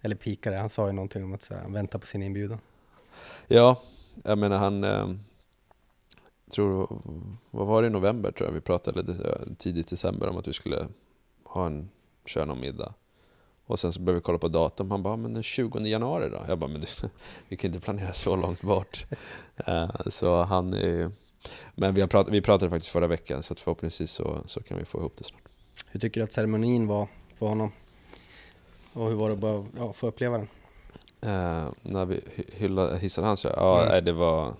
eller pikade, han sa ju någonting om att här, vänta på sin inbjudan. Ja, jag menar han, eh, tror, vad var det i november tror jag vi pratade tidigt december om att vi skulle ha en, köra någon middag. Och sen så började vi kolla på datum, han bara, men den 20 januari då? Jag bara, men det, *laughs* vi kan inte planera så långt bort. uh, *laughs* så han är ju, men vi, har prat, vi pratade faktiskt förra veckan så att förhoppningsvis så, så kan vi få ihop det snart. Hur tycker du att ceremonin var för honom? Och hur var det att bara ja, få uppleva den? Uh, när vi hyllade, hissade hans ja mm. nej, det var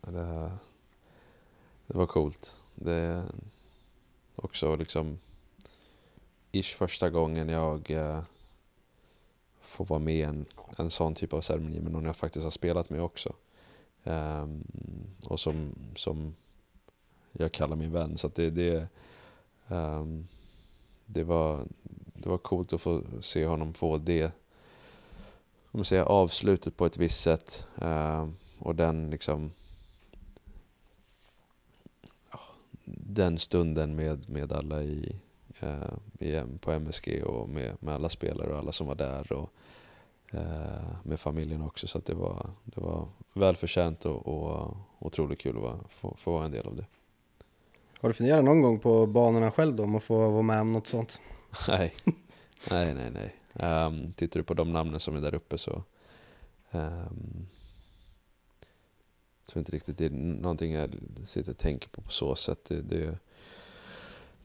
det, det var coolt. Det också liksom ish första gången jag uh, får vara med i en, en sån typ av ceremoni med någon jag faktiskt har spelat med också. Um, och som, som jag kallar min vän. Så det, det, um, det, var, det var coolt att få se honom få det om man avslutet på ett visst sätt. Uh, och den liksom den stunden med, med alla i, eh, i, på MSG och med, med alla spelare och alla som var där och med familjen också. Så det, var, det var välförtjänt och, och otroligt kul att vara, få, få vara en del av det. Har du funderat någon gång på banorna själv då, om att få vara med om något sånt? *laughs* nej, nej, nej. nej. Um, tittar du på de namnen som är där uppe så um, tror inte riktigt det är någonting jag sitter och tänker på på så sätt. Det, det,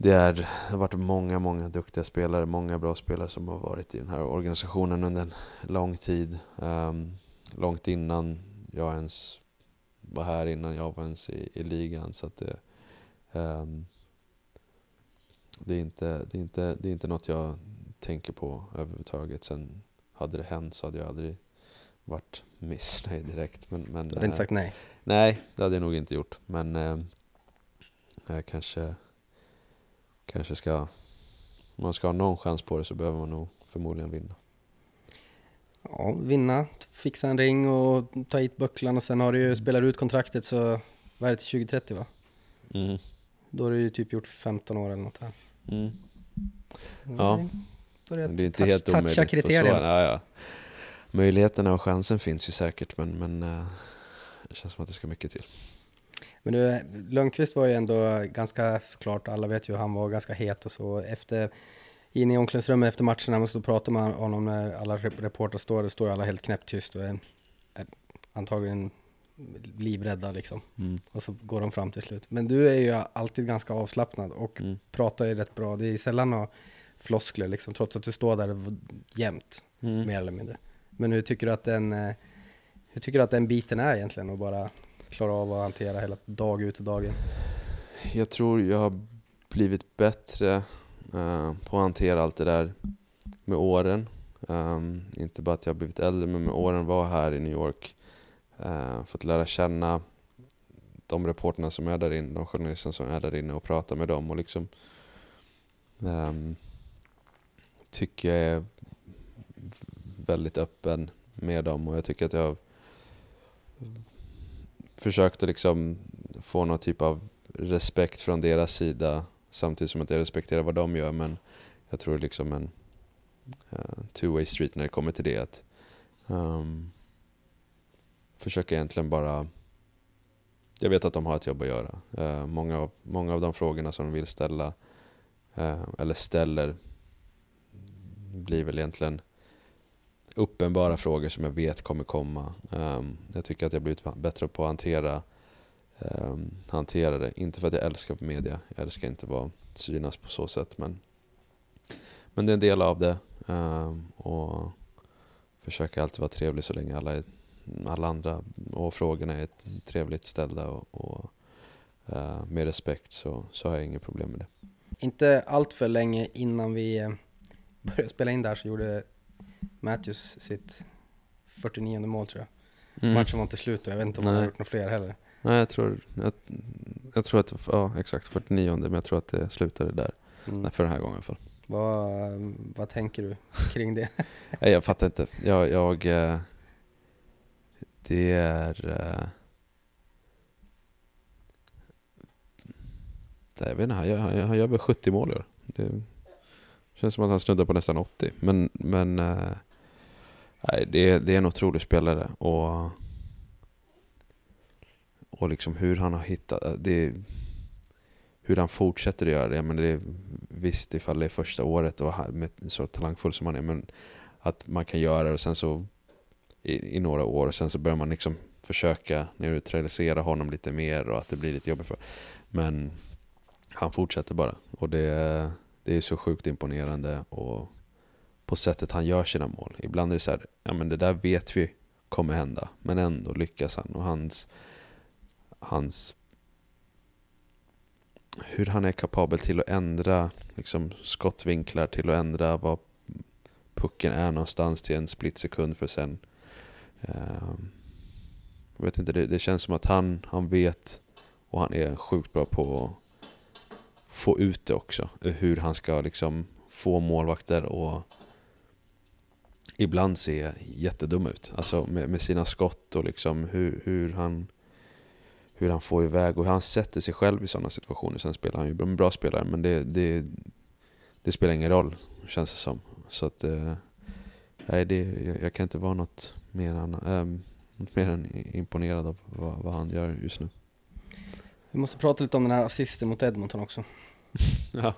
det, är, det har varit många, många duktiga spelare, många bra spelare som har varit i den här organisationen under en lång tid. Um, långt innan jag ens var här, innan jag var ens i, i ligan. Så det, um, det, är inte, det, är inte, det är inte något jag tänker på överhuvudtaget. Sen hade det hänt så hade jag aldrig varit missnöjd direkt. Men, men, du hade inte sagt nej? Nej, det hade jag nog inte gjort. Men eh, jag kanske, kanske ska... Om man ska ha någon chans på det så behöver man nog förmodligen vinna. Ja, vinna, fixa en ring och ta hit bucklan och sen har du ju, spelar ut kontraktet så, vad är det till 2030 va? Mm. Då har du ju typ gjort 15 år eller något här. Mm. Ja, det är inte helt omöjligt. kriterierna. Ja, ja. Möjligheterna och chansen finns ju säkert men, men uh, det känns som att det ska mycket till. Men du, Lundqvist var ju ändå ganska såklart, alla vet ju, han var ganska het och så. Efter, inne i omklädningsrummet efter matcherna, man stod och pratade med honom när alla reportrar står, står ju alla helt knäpptyst och är, är antagligen livrädda liksom. Mm. Och så går de fram till slut. Men du är ju alltid ganska avslappnad och mm. pratar ju rätt bra. Det är sällan några floskler liksom, trots att du står där jämt, mm. mer eller mindre. Men hur tycker du att den eh, hur tycker du att den biten är egentligen att bara klara av att hantera hela dag ut och dag in? Jag tror jag har blivit bättre uh, på att hantera allt det där med åren. Um, inte bara att jag har blivit äldre, men med åren var här i New York. Uh, fått lära känna de reporterna som är där inne, de journalisterna som är där inne och prata med dem och liksom um, tycker jag är väldigt öppen med dem och jag tycker att jag har försökt att liksom få någon typ av respekt från deras sida samtidigt som att jag respekterar vad de gör men jag tror liksom en uh, two-way street när det kommer till det. Att, um, försöka egentligen bara jag vet att de har ett jobb att göra. Uh, många, av, många av de frågorna som de vill ställa, uh, eller ställer, blir väl egentligen uppenbara frågor som jag vet kommer komma. Um, jag tycker att jag blivit bättre på att hantera, um, hantera det. Inte för att jag älskar media, jag älskar inte att synas på så sätt. Men, men det är en del av det. Um, och försöker alltid vara trevlig så länge alla, är, alla andra och frågorna är trevligt ställda och, och uh, med respekt så, så har jag inga problem med det. Inte allt för länge innan vi eh, började spela in där så gjorde Matthews sitt 49 mål tror jag. Mm. Matchen var inte slut och jag vet inte om Nej. han har gjort några fler heller. Nej, jag tror, jag, jag tror att, ja exakt 49 men jag tror att det slutade där. Mm. För den här gången i alla fall. Vad, vad tänker du kring det? *laughs* Nej, jag fattar inte. Jag, jag eh, det är... Eh, jag vet inte, han han gör väl 70 mål i år. Det, Känns som att han snuddar på nästan 80. Men, men äh, det, det är en otrolig spelare. Och, och liksom hur han har hittat... Eh, det, hur han fortsätter att göra det. Men det är, visst, ifall det är första året och med, så talangfull som han är. Men att man kan göra det och sen så i, i några år och sen så börjar man liksom försöka neutralisera honom lite mer och att det blir lite jobbigt för Men han fortsätter bara. Och det, det är så sjukt imponerande och på sättet han gör sina mål. Ibland är det så här, ja men det där vet vi kommer hända, men ändå lyckas han. Och hans, hans hur han är kapabel till att ändra liksom, skottvinklar, till att ändra var pucken är någonstans till en split sekund för sen eh, jag vet inte, det, det, känns som att han, han vet och han är sjukt bra på få ut det också. Hur han ska liksom få målvakter och ibland se jättedum ut. Alltså med, med sina skott och liksom hur, hur han hur han får iväg och hur han sätter sig själv i sådana situationer. Sen spelar han ju en bra spelare, men det, det, det spelar ingen roll, känns det som. Så att, eh, nej, det, jag, jag, kan inte vara något mer, än, äh, mer än imponerad av vad, vad, han gör just nu. Vi måste prata lite om den här assisten mot Edmonton också. *laughs* ja.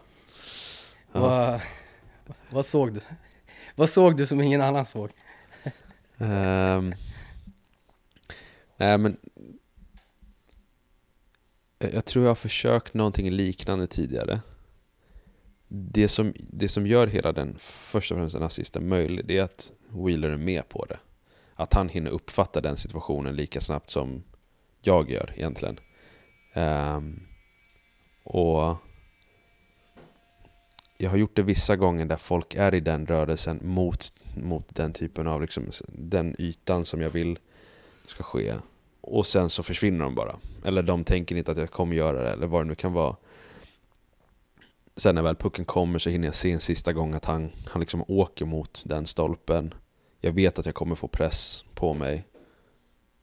ja. Vad, vad såg du? Vad såg du som ingen annan såg? um, nej men jag tror jag har försökt någonting liknande tidigare. Det som, det som gör hela den, först och främst den assisten möjlig, det är att Wheeler är med på det. Att han hinner uppfatta den situationen lika snabbt som jag gör egentligen. Um, och jag har gjort det vissa gånger där folk är i den rörelsen mot, mot den typen av, liksom, den ytan som jag vill ska ske. Och sen så försvinner de bara. Eller de tänker inte att jag kommer göra det, eller vad det nu kan vara. Sen när väl pucken kommer så hinner jag se en sista gång att han, han liksom åker mot den stolpen. Jag vet att jag kommer få press på mig.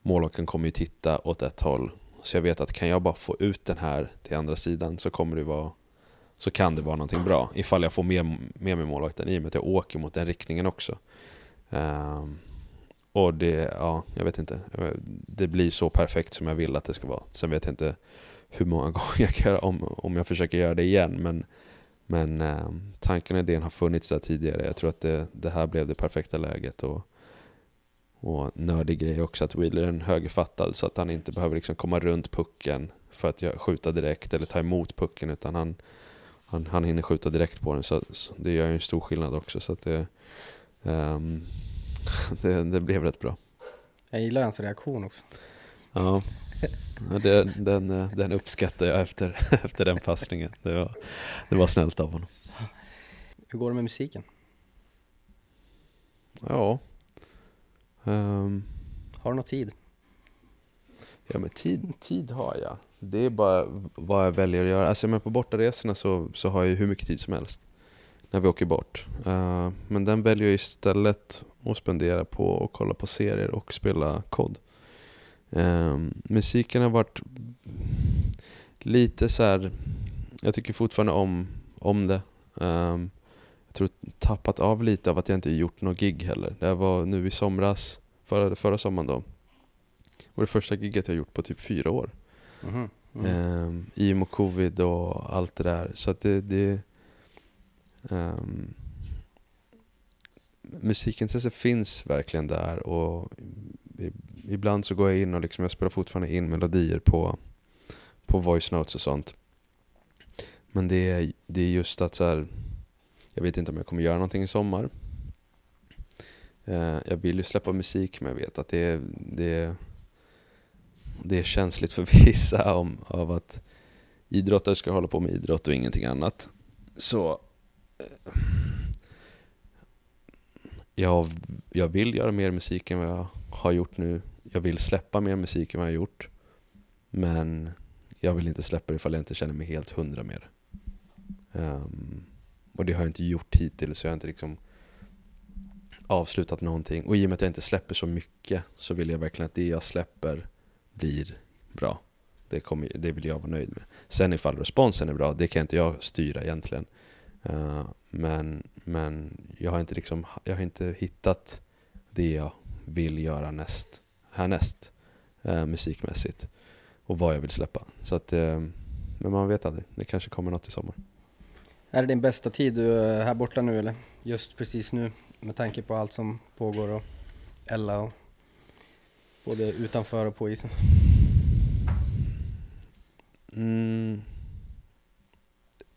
Målvakten kommer ju titta åt ett håll. Så jag vet att kan jag bara få ut den här till andra sidan så kommer det vara så kan det vara någonting bra ifall jag får med, med mig målvakten i och med att jag åker mot den riktningen också. Um, och det, ja, jag vet inte. Det blir så perfekt som jag vill att det ska vara. Sen vet jag inte hur många *laughs* gånger jag kan göra om, om jag försöker göra det igen. Men, men um, tanken och idén har funnits där tidigare. Jag tror att det, det här blev det perfekta läget. Och, och nördig grej också att Wheeler är en högerfattad så att han inte behöver liksom komma runt pucken för att skjuta direkt eller ta emot pucken utan han, han, han hinner skjuta direkt på den. Så, så det gör ju en stor skillnad också. Så att det, um, *laughs* det, det, blev rätt bra. Jag gillar hans reaktion också. Ja, det, den, den uppskattar jag efter, *laughs* efter den passningen. Det var, det var snällt av honom. Hur går det med musiken? Ja. Um, har du någon tid? Ja men tid, tid har jag. Det är bara vad jag väljer att göra. Alltså men på bortaresorna så, så har jag hur mycket tid som helst. När vi åker bort. Uh, men den väljer jag istället att spendera på att kolla på serier och spela kod. Um, musiken har varit lite så här, jag tycker fortfarande om, om det. Um, jag tror tappat av lite av att jag inte gjort något gig heller. Det var nu i somras, förra, förra sommaren då. Det var det första giget jag gjort på typ fyra år. Mm Mm. um, I och med covid och allt det där. Så att det, det um, musikintresset finns verkligen där och ibland så går jag in och liksom, jag spelar fortfarande in melodier på, på voice notes och sånt. Men det är, det är just att så här, jag vet inte om jag kommer göra någonting i sommar. Eh, jag vill ju släppa musik men jag vet att det det är, det är känsligt för *laughs* vissa om, av att idrottare ska hålla på med idrott och ingenting annat. Så eh, jag, jag vill göra mer musik än vad jag har gjort nu. Jag vill släppa mer musik än vad jag har gjort. Men jag vill inte släppa det ifall jag inte känner mig helt hundra med det. Um, och det har jag inte gjort hittills, så jag har inte liksom avslutat någonting. Och i och med att jag inte släpper så mycket så vill jag verkligen att det jag släpper blir bra. Det, kommer, det vill jag vara nöjd med. Sen ifall responsen är bra, det kan inte jag styra egentligen. Uh, men, men jag har inte liksom, jag har inte hittat det jag vill göra näst, härnäst uh, musikmässigt. Och vad jag vill släppa. Så att, uh, men man vet aldrig, det kanske kommer något i sommar. Är det din bästa tid du är här borta nu eller? Just precis nu med tanke på allt som pågår och Ella och både utanför och på isen? Mm.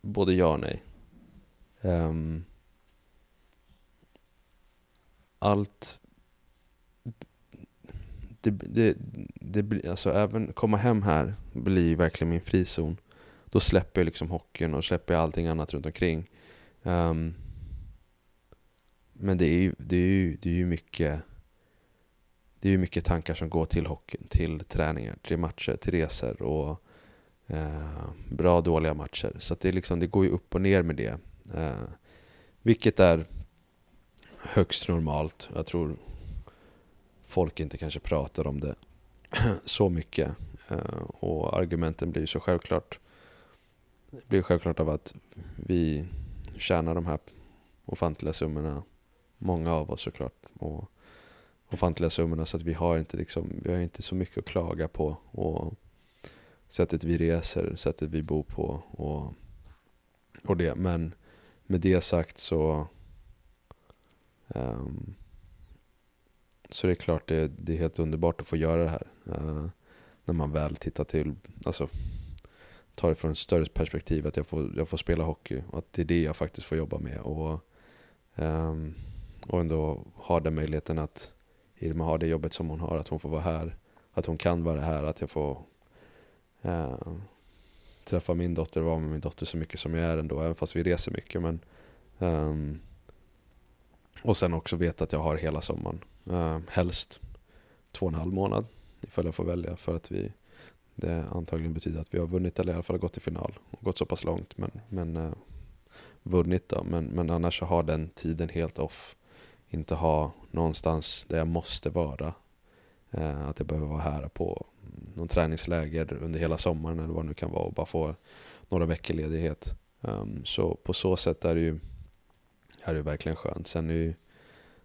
Både ja och nej. Um, allt det, det, det, alltså även komma hem här blir verkligen min frizon. Då släpper jag liksom hockeyn och släpper allting annat runt omkring. Um, men det är ju, det är ju, det är ju mycket det är ju mycket tankar som går till hockeyn, till träningar, till matcher, till resor och eh, bra och dåliga matcher. Så det, är liksom, det går ju upp och ner med det. Eh, vilket är högst normalt. Jag tror folk inte kanske pratar om det *clears throat* så mycket. Eh, och argumenten blir så självklart. Det blir självklart av att vi tjänar de här ofantliga summorna, många av oss såklart, och ofantliga summorna så att vi har inte, liksom, vi har inte så mycket att klaga på. Och sättet vi reser, sättet vi bor på och, och det. Men med det sagt så um, så det är klart det, det är helt underbart att få göra det här. Uh, när man väl tittar till, alltså tar det från ett större perspektiv att jag får, jag får spela hockey och att det är det jag faktiskt får jobba med. Och, um, och ändå ha den möjligheten att Irma har det jobbet som hon har, att hon får vara här, att hon kan vara här, att jag får uh, träffa min dotter och vara med min dotter så mycket som jag är ändå, även fast vi reser mycket. Men, um, och sen också veta att jag har hela sommaren, uh, helst två och en halv månad ifall jag får välja för att vi det antagligen betyder att vi har vunnit eller i alla fall gått till final och gått så pass långt men, men uh, vunnit då. Men, men annars så har den tiden helt off. Inte ha någonstans där jag måste vara. Eh, att jag behöver vara här på någon träningsläger under hela sommaren eller vad det nu kan vara och bara få några veckor ledighet. Um, så på så sätt är det ju, är det verkligen skönt. Sen, är det,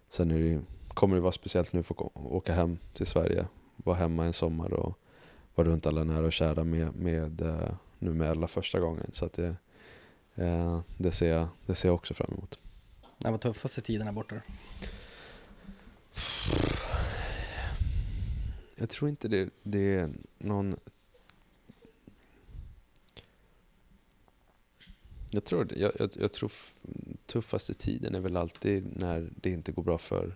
sen är det, kommer det vara speciellt nu att få åka hem till Sverige, vara hemma en sommar och vara runt alla nära och kära med, med eh, nu med alla första gången. Så att det, eh, det, ser jag, det ser jag också fram emot. Det var tuffaste tiden här borta? Jag tror inte det, det är någon... Jag tror, jag, jag, jag tror tuffaste tiden är väl alltid när det inte går bra för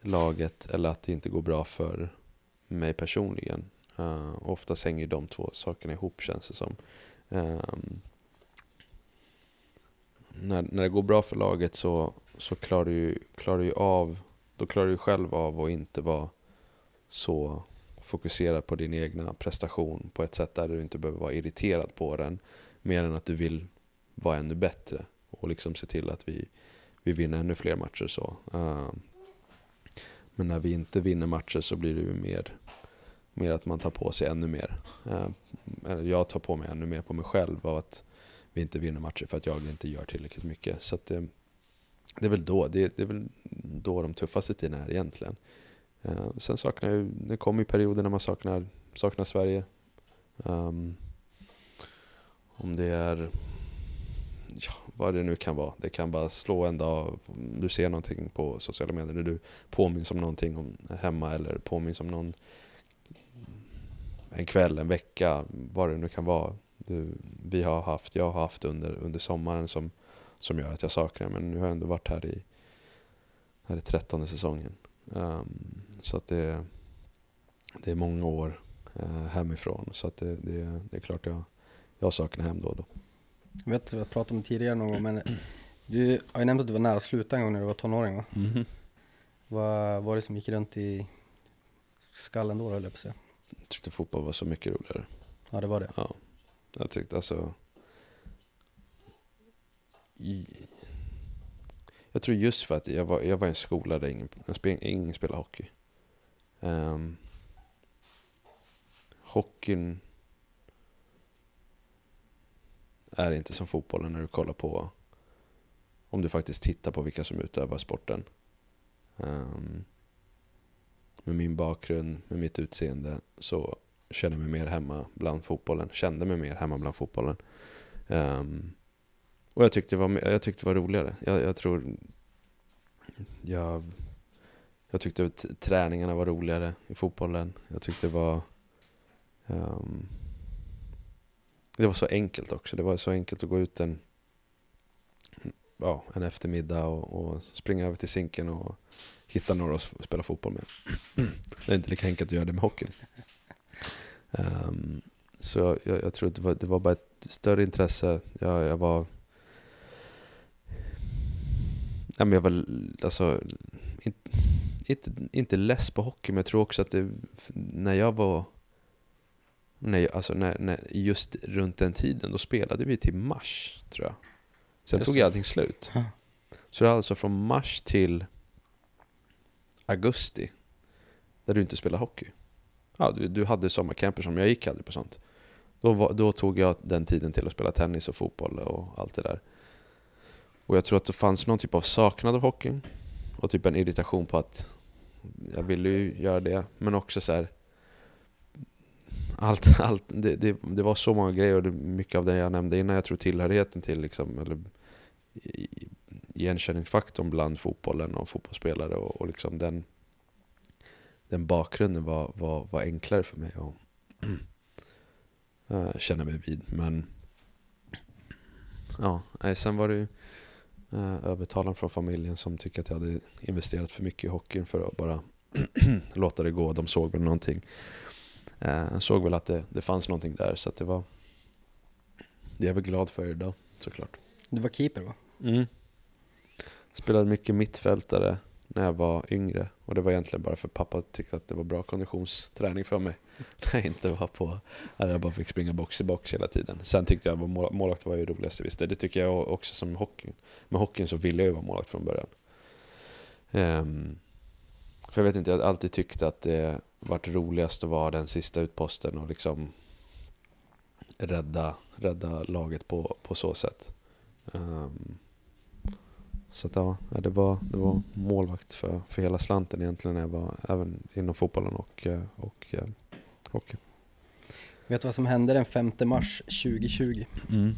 laget eller att det inte går bra för mig personligen. Uh, oftast hänger de två sakerna ihop känns det som. Um, när, när det går bra för laget så, så klarar du, klarar du av, då klarar du själv av att inte vara så fokuserad på din egna prestation på ett sätt där du inte behöver vara irriterad på den. Mer än att du vill vara ännu bättre och liksom se till att vi, vi vinner ännu fler matcher. så. Uh, men när vi inte vinner matcher så blir det ju mer, mer att man tar på sig ännu mer. Uh, eller jag tar på mig ännu mer på mig själv av att vi inte vinner matcher för att jag inte gör tillräckligt mycket. Så det, det är väl då, det, det, är väl då de tuffaste tiderna är egentligen. Uh, sen saknar jag, det kommer ju perioder när man saknar, saknar Sverige. Um, om det är, ja, vad det nu kan vara. Det kan bara slå en dag, du ser någonting på sociala medier, där du påminns om någonting om hemma eller påminns om någon en kväll, en vecka, vad det nu kan vara. Du, vi har haft, jag har haft under, under sommaren som, som gör att jag saknar Men nu har jag ändå varit här i, här i trettonde säsongen. Um, så att det, det är många år uh, hemifrån. Så att det, det, det är klart jag, jag saknar hem då och då. Jag vet, vi har pratat om det tidigare någon gång, men du har ju nämnt att du var nära att sluta en gång när du var tonåring va? Mm -hmm. Vad var det som gick runt i skallen då, höll jag på att säga? Jag tyckte fotboll var så mycket roligare. Ja, det var det? Ja. Jag tyckte alltså... Jag tror just för att jag var, jag var i en skola där ingen, ingen spelade hockey. Um, hockeyn är inte som fotbollen när du kollar på om du faktiskt tittar på vilka som utövar sporten. Um, med min bakgrund, med mitt utseende så känner jag mig mer hemma bland fotbollen. Kände mig mer hemma bland fotbollen. Um, och jag tyckte det var, jag tyckte det var roligare. Jag, jag tror... Jag, jag tyckte att träningarna var roligare i fotbollen. Jag tyckte det var... Um, det var så enkelt också. Det var så enkelt att gå ut en, ja, en eftermiddag och, och springa över till sinken och hitta några att spela fotboll med. *clears throat* Det är inte lika enkelt att göra det med hockeyn. Um, så jag, jag, tror att det var, det var bara ett större intresse. Jag, jag var... Ja, men jag var alltså, inte, inte, inte less på hockey, men jag tror också att det, när jag var Nej, alltså när, när, just runt den tiden, då spelade vi till mars, tror jag. Sen just tog allting slut. Så det är alltså från mars till augusti, där du inte spelar hockey. ja, du, du hade sommarcamper som jag gick aldrig på sånt. Då, var, då tog jag den tiden till att spela tennis och fotboll och allt det där. Och jag tror att det fanns någon typ av saknad av hockeyn. Och typ en irritation på att jag ville ju göra det, men också så här, allt, *laughs* allt, det, det, det, var så många grejer och det, mycket av det jag nämnde innan, jag tror tillhörigheten till liksom, eller igenkänningsfaktorn bland fotbollen och fotbollsspelare och, och liksom den, den bakgrunden var, var, var enklare för mig att äh, *clears throat* känna mig vid. Men ja, sen var det ju äh, övertalaren från familjen som tycker att jag hade investerat för mycket i hockeyn för att bara *clears throat* låta det gå. De såg väl någonting. Äh, såg väl att det, det fanns någonting där så att det var det är jag väl glad för idag såklart. Du var keeper va? Mm. Spelade mycket mittfältare när jag var yngre. Och det var egentligen bara för pappa tyckte att det var bra konditionsträning för mig. *laughs* När jag inte var på, att jag bara fick springa box i box hela tiden. Sen tyckte jag att målvakt var ju roligast visst. Det tycker jag också som hockeyn. Med hockeyn så ville jag ju vara målvakt från början. Um, för jag vet inte, jag har alltid tyckt att det varit roligast att vara den sista utposten och liksom rädda, rädda laget på, på så sätt. Um, så att, ja, det var, det var målvakt för, för hela slanten egentligen när jag var även inom fotbollen och, eh, och, och eh, hockey. Vet du vad som hände den 5 mars 2020? Mm.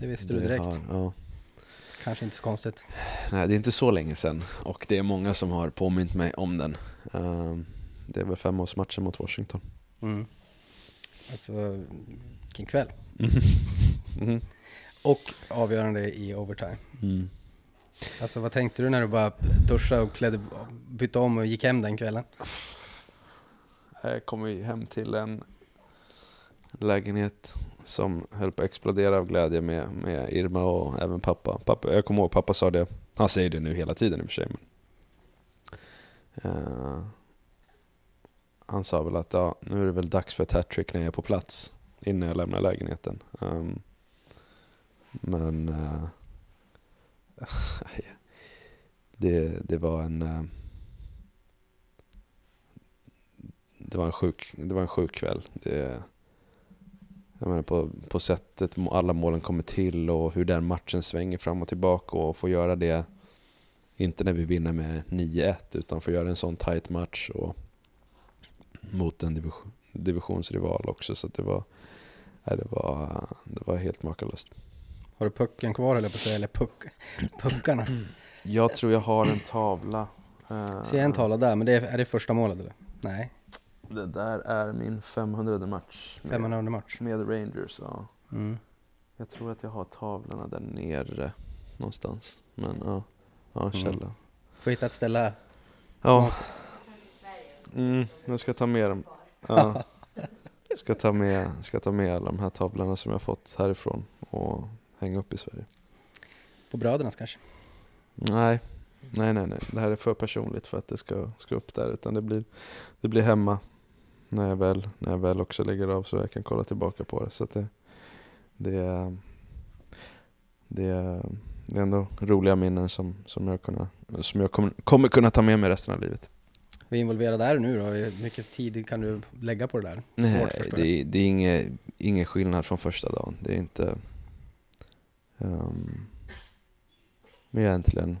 Det visste det du direkt. Har, ja. Kanske inte så konstigt. Nej, det är inte så länge sedan och det är många som har påmint mig om den. Um, det är väl femårsmatchen mot Washington. Mm. Alltså, vilken kväll. *laughs* Mm. Och avgörande i overtime. Mm. Alltså vad tänkte du när du bara duschade och klädde, bytte om och gick hem den kvällen? Jag kom hem till en lägenhet som höll på att explodera av glädje med, med Irma och även pappa. pappa. Jag kommer ihåg pappa sa det, han säger det nu hela tiden i och för sig. Men, uh, han sa väl att ja, nu är det väl dags för ett hattrick när jag är på plats innan jag lämnar lägenheten. Um, men uh, *laughs* det, det var en eh, det var en sjuk, det var en sjuk kväll. Det, jag menar på, på sättet alla målen kommer till och hur den matchen svänger fram och tillbaka och få göra det inte när vi vinner med 9-1 utan få göra en sån tight match och mot en division, divisionsrival också så det var, det var, det var helt makalöst. Har du pucken kvar eller på att säga, eller puck, puckarna? Jag tror jag har en tavla. Ser jag en tavla där, men det är, är det första målet eller? Nej. Det där är min 500 match. 500 match? Med Rangers, ja. Mm. Jag tror att jag har tavlorna där nere någonstans. Men ja, ja mm. källa. Får hitta ett ställe här. Ja. Mm, jag ska ta med dem. Ja. *laughs* Ska ta med, ska ta med alla de här tavlorna som jag fått härifrån och hänga upp i Sverige. På brödernas kanske? Nej, nej, nej, nej. Det här är för personligt för att det ska, ska upp där. Utan det blir, det blir hemma när jag, väl, när jag väl också lägger av så jag kan kolla tillbaka på det. Så det, det, det, det är ändå roliga minnen som, som jag, kunna, som jag kommer, kommer kunna ta med mig resten av livet. Hur involverad är du nu då? Hur mycket tid kan du lägga på det där? Nej, det, det, är inget, ingen skillnad från första dagen. Det är inte... Um, men egentligen,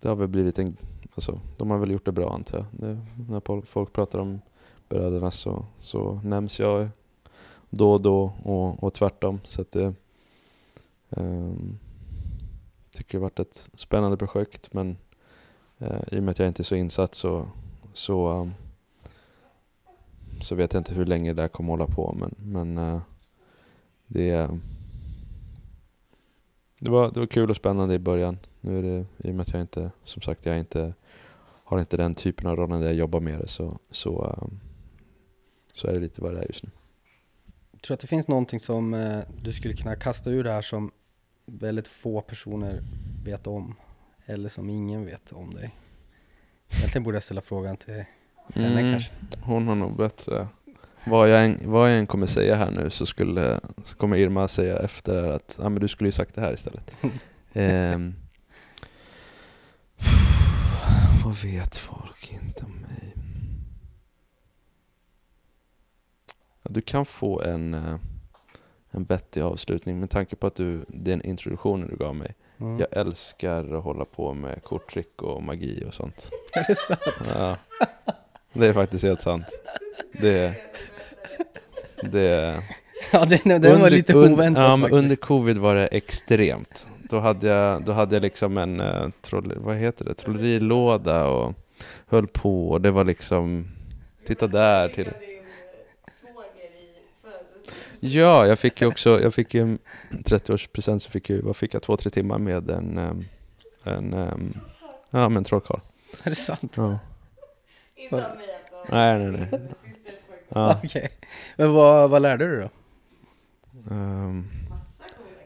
det har väl blivit en, alltså, de har väl gjort det bra antar jag. Det, när folk pratar om bröderna så, så nämns jag då och då och, och tvärtom. Så att det um, tycker det har varit ett spännande projekt men uh, i och med att jag inte är så insatt så, så, um, så vet jag inte hur länge det där kommer hålla på men, men uh, det är det var, det var kul och spännande i början. Nu är det, i och med att jag inte, som sagt, jag inte har inte den typen av rollen där jag jobbar med det så, så, um, så är det lite vad det är just nu. Jag tror att det finns någonting som uh, du skulle kunna kasta ur det här som väldigt få personer vet om, eller som ingen vet om dig? Egentligen borde jag ställa frågan till henne mm, kanske. Hon har nog bättre vad, jag än, vad jag än kommer säga här nu så, skulle, så kommer Irma säga efter att ah, men du skulle ju sagt det här istället. um, *laughs* vad vet folk inte om mig? Ja, du kan få en, eh, en vettig avslutning med tanke på att du, den introduktionen du gav mig. Mm. Jag älskar att hålla på med korttrick och magi och sånt. *laughs* Är det sant? Ja, det är faktiskt helt sant. Det är det, *laughs* Ja, den, den var lite un- oväntat ja, men faktiskt. Under covid var det extremt. Då hade jag, då hade jag liksom en, uh, troll, vad heter det, trollerilåda och höll på. Och det var liksom, titta där till... Ja, jag fick ju också, jag fick ju en 30-årspresent så fick jag, vad fick jag, två, tre timmar med en, en, ehm, ja men trollkarl. Är det sant? Ja. Inte av mig alltså. Nej, nej, nej. Ja. *laughs* Okej. Men vad, vad lärde du då? ehm.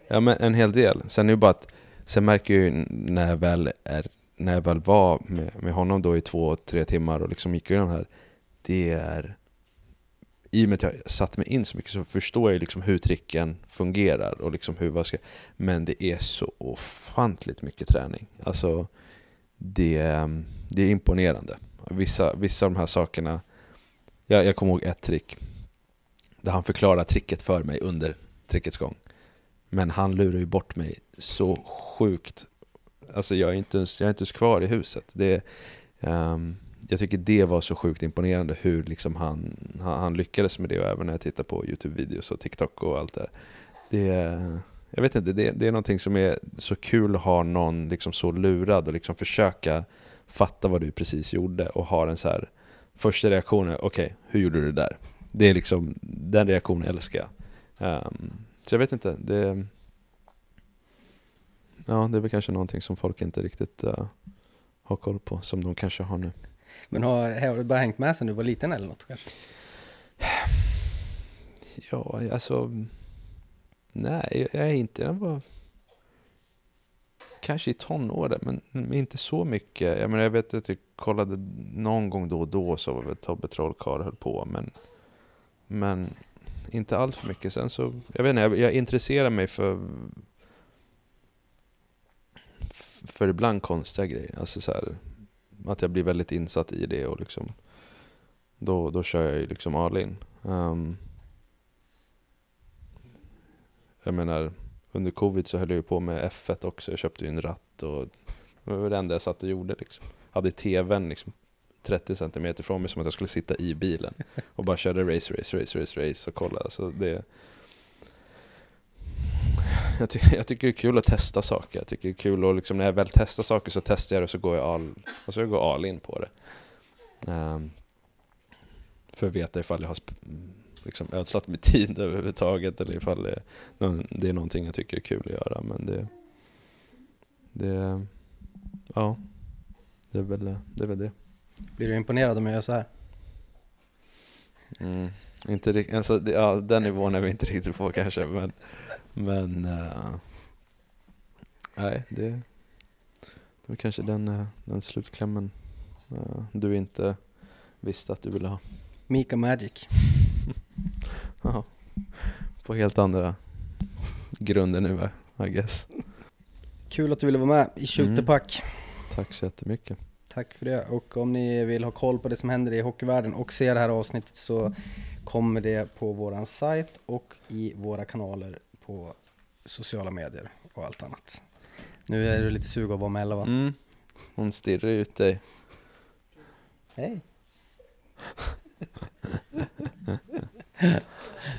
Ja men en hel del. Sen är det bara att, sen märker jag ju när jag väl, är, när jag väl var med, med honom då i två, tre timmar och liksom gick igenom det här. Det är, i och med att jag satte mig in så mycket så förstår jag ju liksom hur tricken fungerar och liksom hur vad ska, men det är så ofantligt mycket träning. Alltså det, det är imponerande. Vissa, vissa av de här sakerna, jag, jag kommer ihåg ett trick där han förklarade tricket för mig under trickets gång. Men han lurar ju bort mig så sjukt. Alltså jag är inte ens, jag är inte ens kvar i huset. Det, um, jag tycker det var så sjukt imponerande hur liksom han, han, han lyckades med det och även när jag tittar på Youtube-videos och TikTok och allt det där. Det, jag vet inte, det, det är någonting som är så kul att ha någon liksom så lurad och liksom försöka fatta vad du precis gjorde och ha den så här första reaktionen, okej, hur gjorde du det där? Det är liksom, den reaktionen älskar jag. Ehm, så jag vet inte, det... Ja, det är väl kanske någonting som folk inte riktigt eh, har koll på, som de kanske har nu. Men har, har du bara hängt med sen du var liten eller något kanske? Ja, alltså... Nej, jag är inte... Jag var kanske i tonåren, men men inte så mycket. Jag menar, jag vet att jag kollade någon gång då och då så var väl Tobbe Trollkarl höll på, men... Men inte allt för mycket. Sen så, jag vet inte, jag, jag intresserar mig för... För ibland konstiga grejer. Alltså så här, att jag blir väldigt insatt i det och liksom... Då, då kör jag ju liksom all in. Um, jag menar, under covid så höll jag ju på med F1 också. Jag köpte ju en ratt och det var det enda jag satt och gjorde liksom. Hade tvn liksom 30 centimeter från mig som att jag skulle sitta i bilen och bara körde race, race, race, race, race och kolla. Så det... Jag, ty jag tycker det är kul att testa saker. Jag tycker det är kul att liksom, när jag väl testar saker så testar jag det och så går jag all, alltså jag går all in på det. Um, för att veta ifall jag har liksom ödslat med tid *laughs* överhuvudtaget eller ifall det, det är någonting jag tycker är kul att göra. Men det, det, ja, det är väl det. Är väl det. Blir du imponerad om jag gör så här? Mm, inte rikt- alltså, ja, den nivån är vi inte riktigt på kanske, men, men eh, nej, det, det var kanske den, eh, den slutklämmen eh, du inte visste att du ville ha. Mika Magic. *laughs* Ja, på helt andra grunder nu, I guess. Kul att du ville vara med i Shoot the Mm. Tack så jättemycket. Tack för det. Och om ni vill ha koll på det som händer i hockeyvärlden och se det här avsnittet så kommer det på våran sajt och i våra kanaler på sociala medier och allt annat. Nu är du lite sugen att vara med eller va? Mm. Hon stirrar ut dig. Hej! *laughs*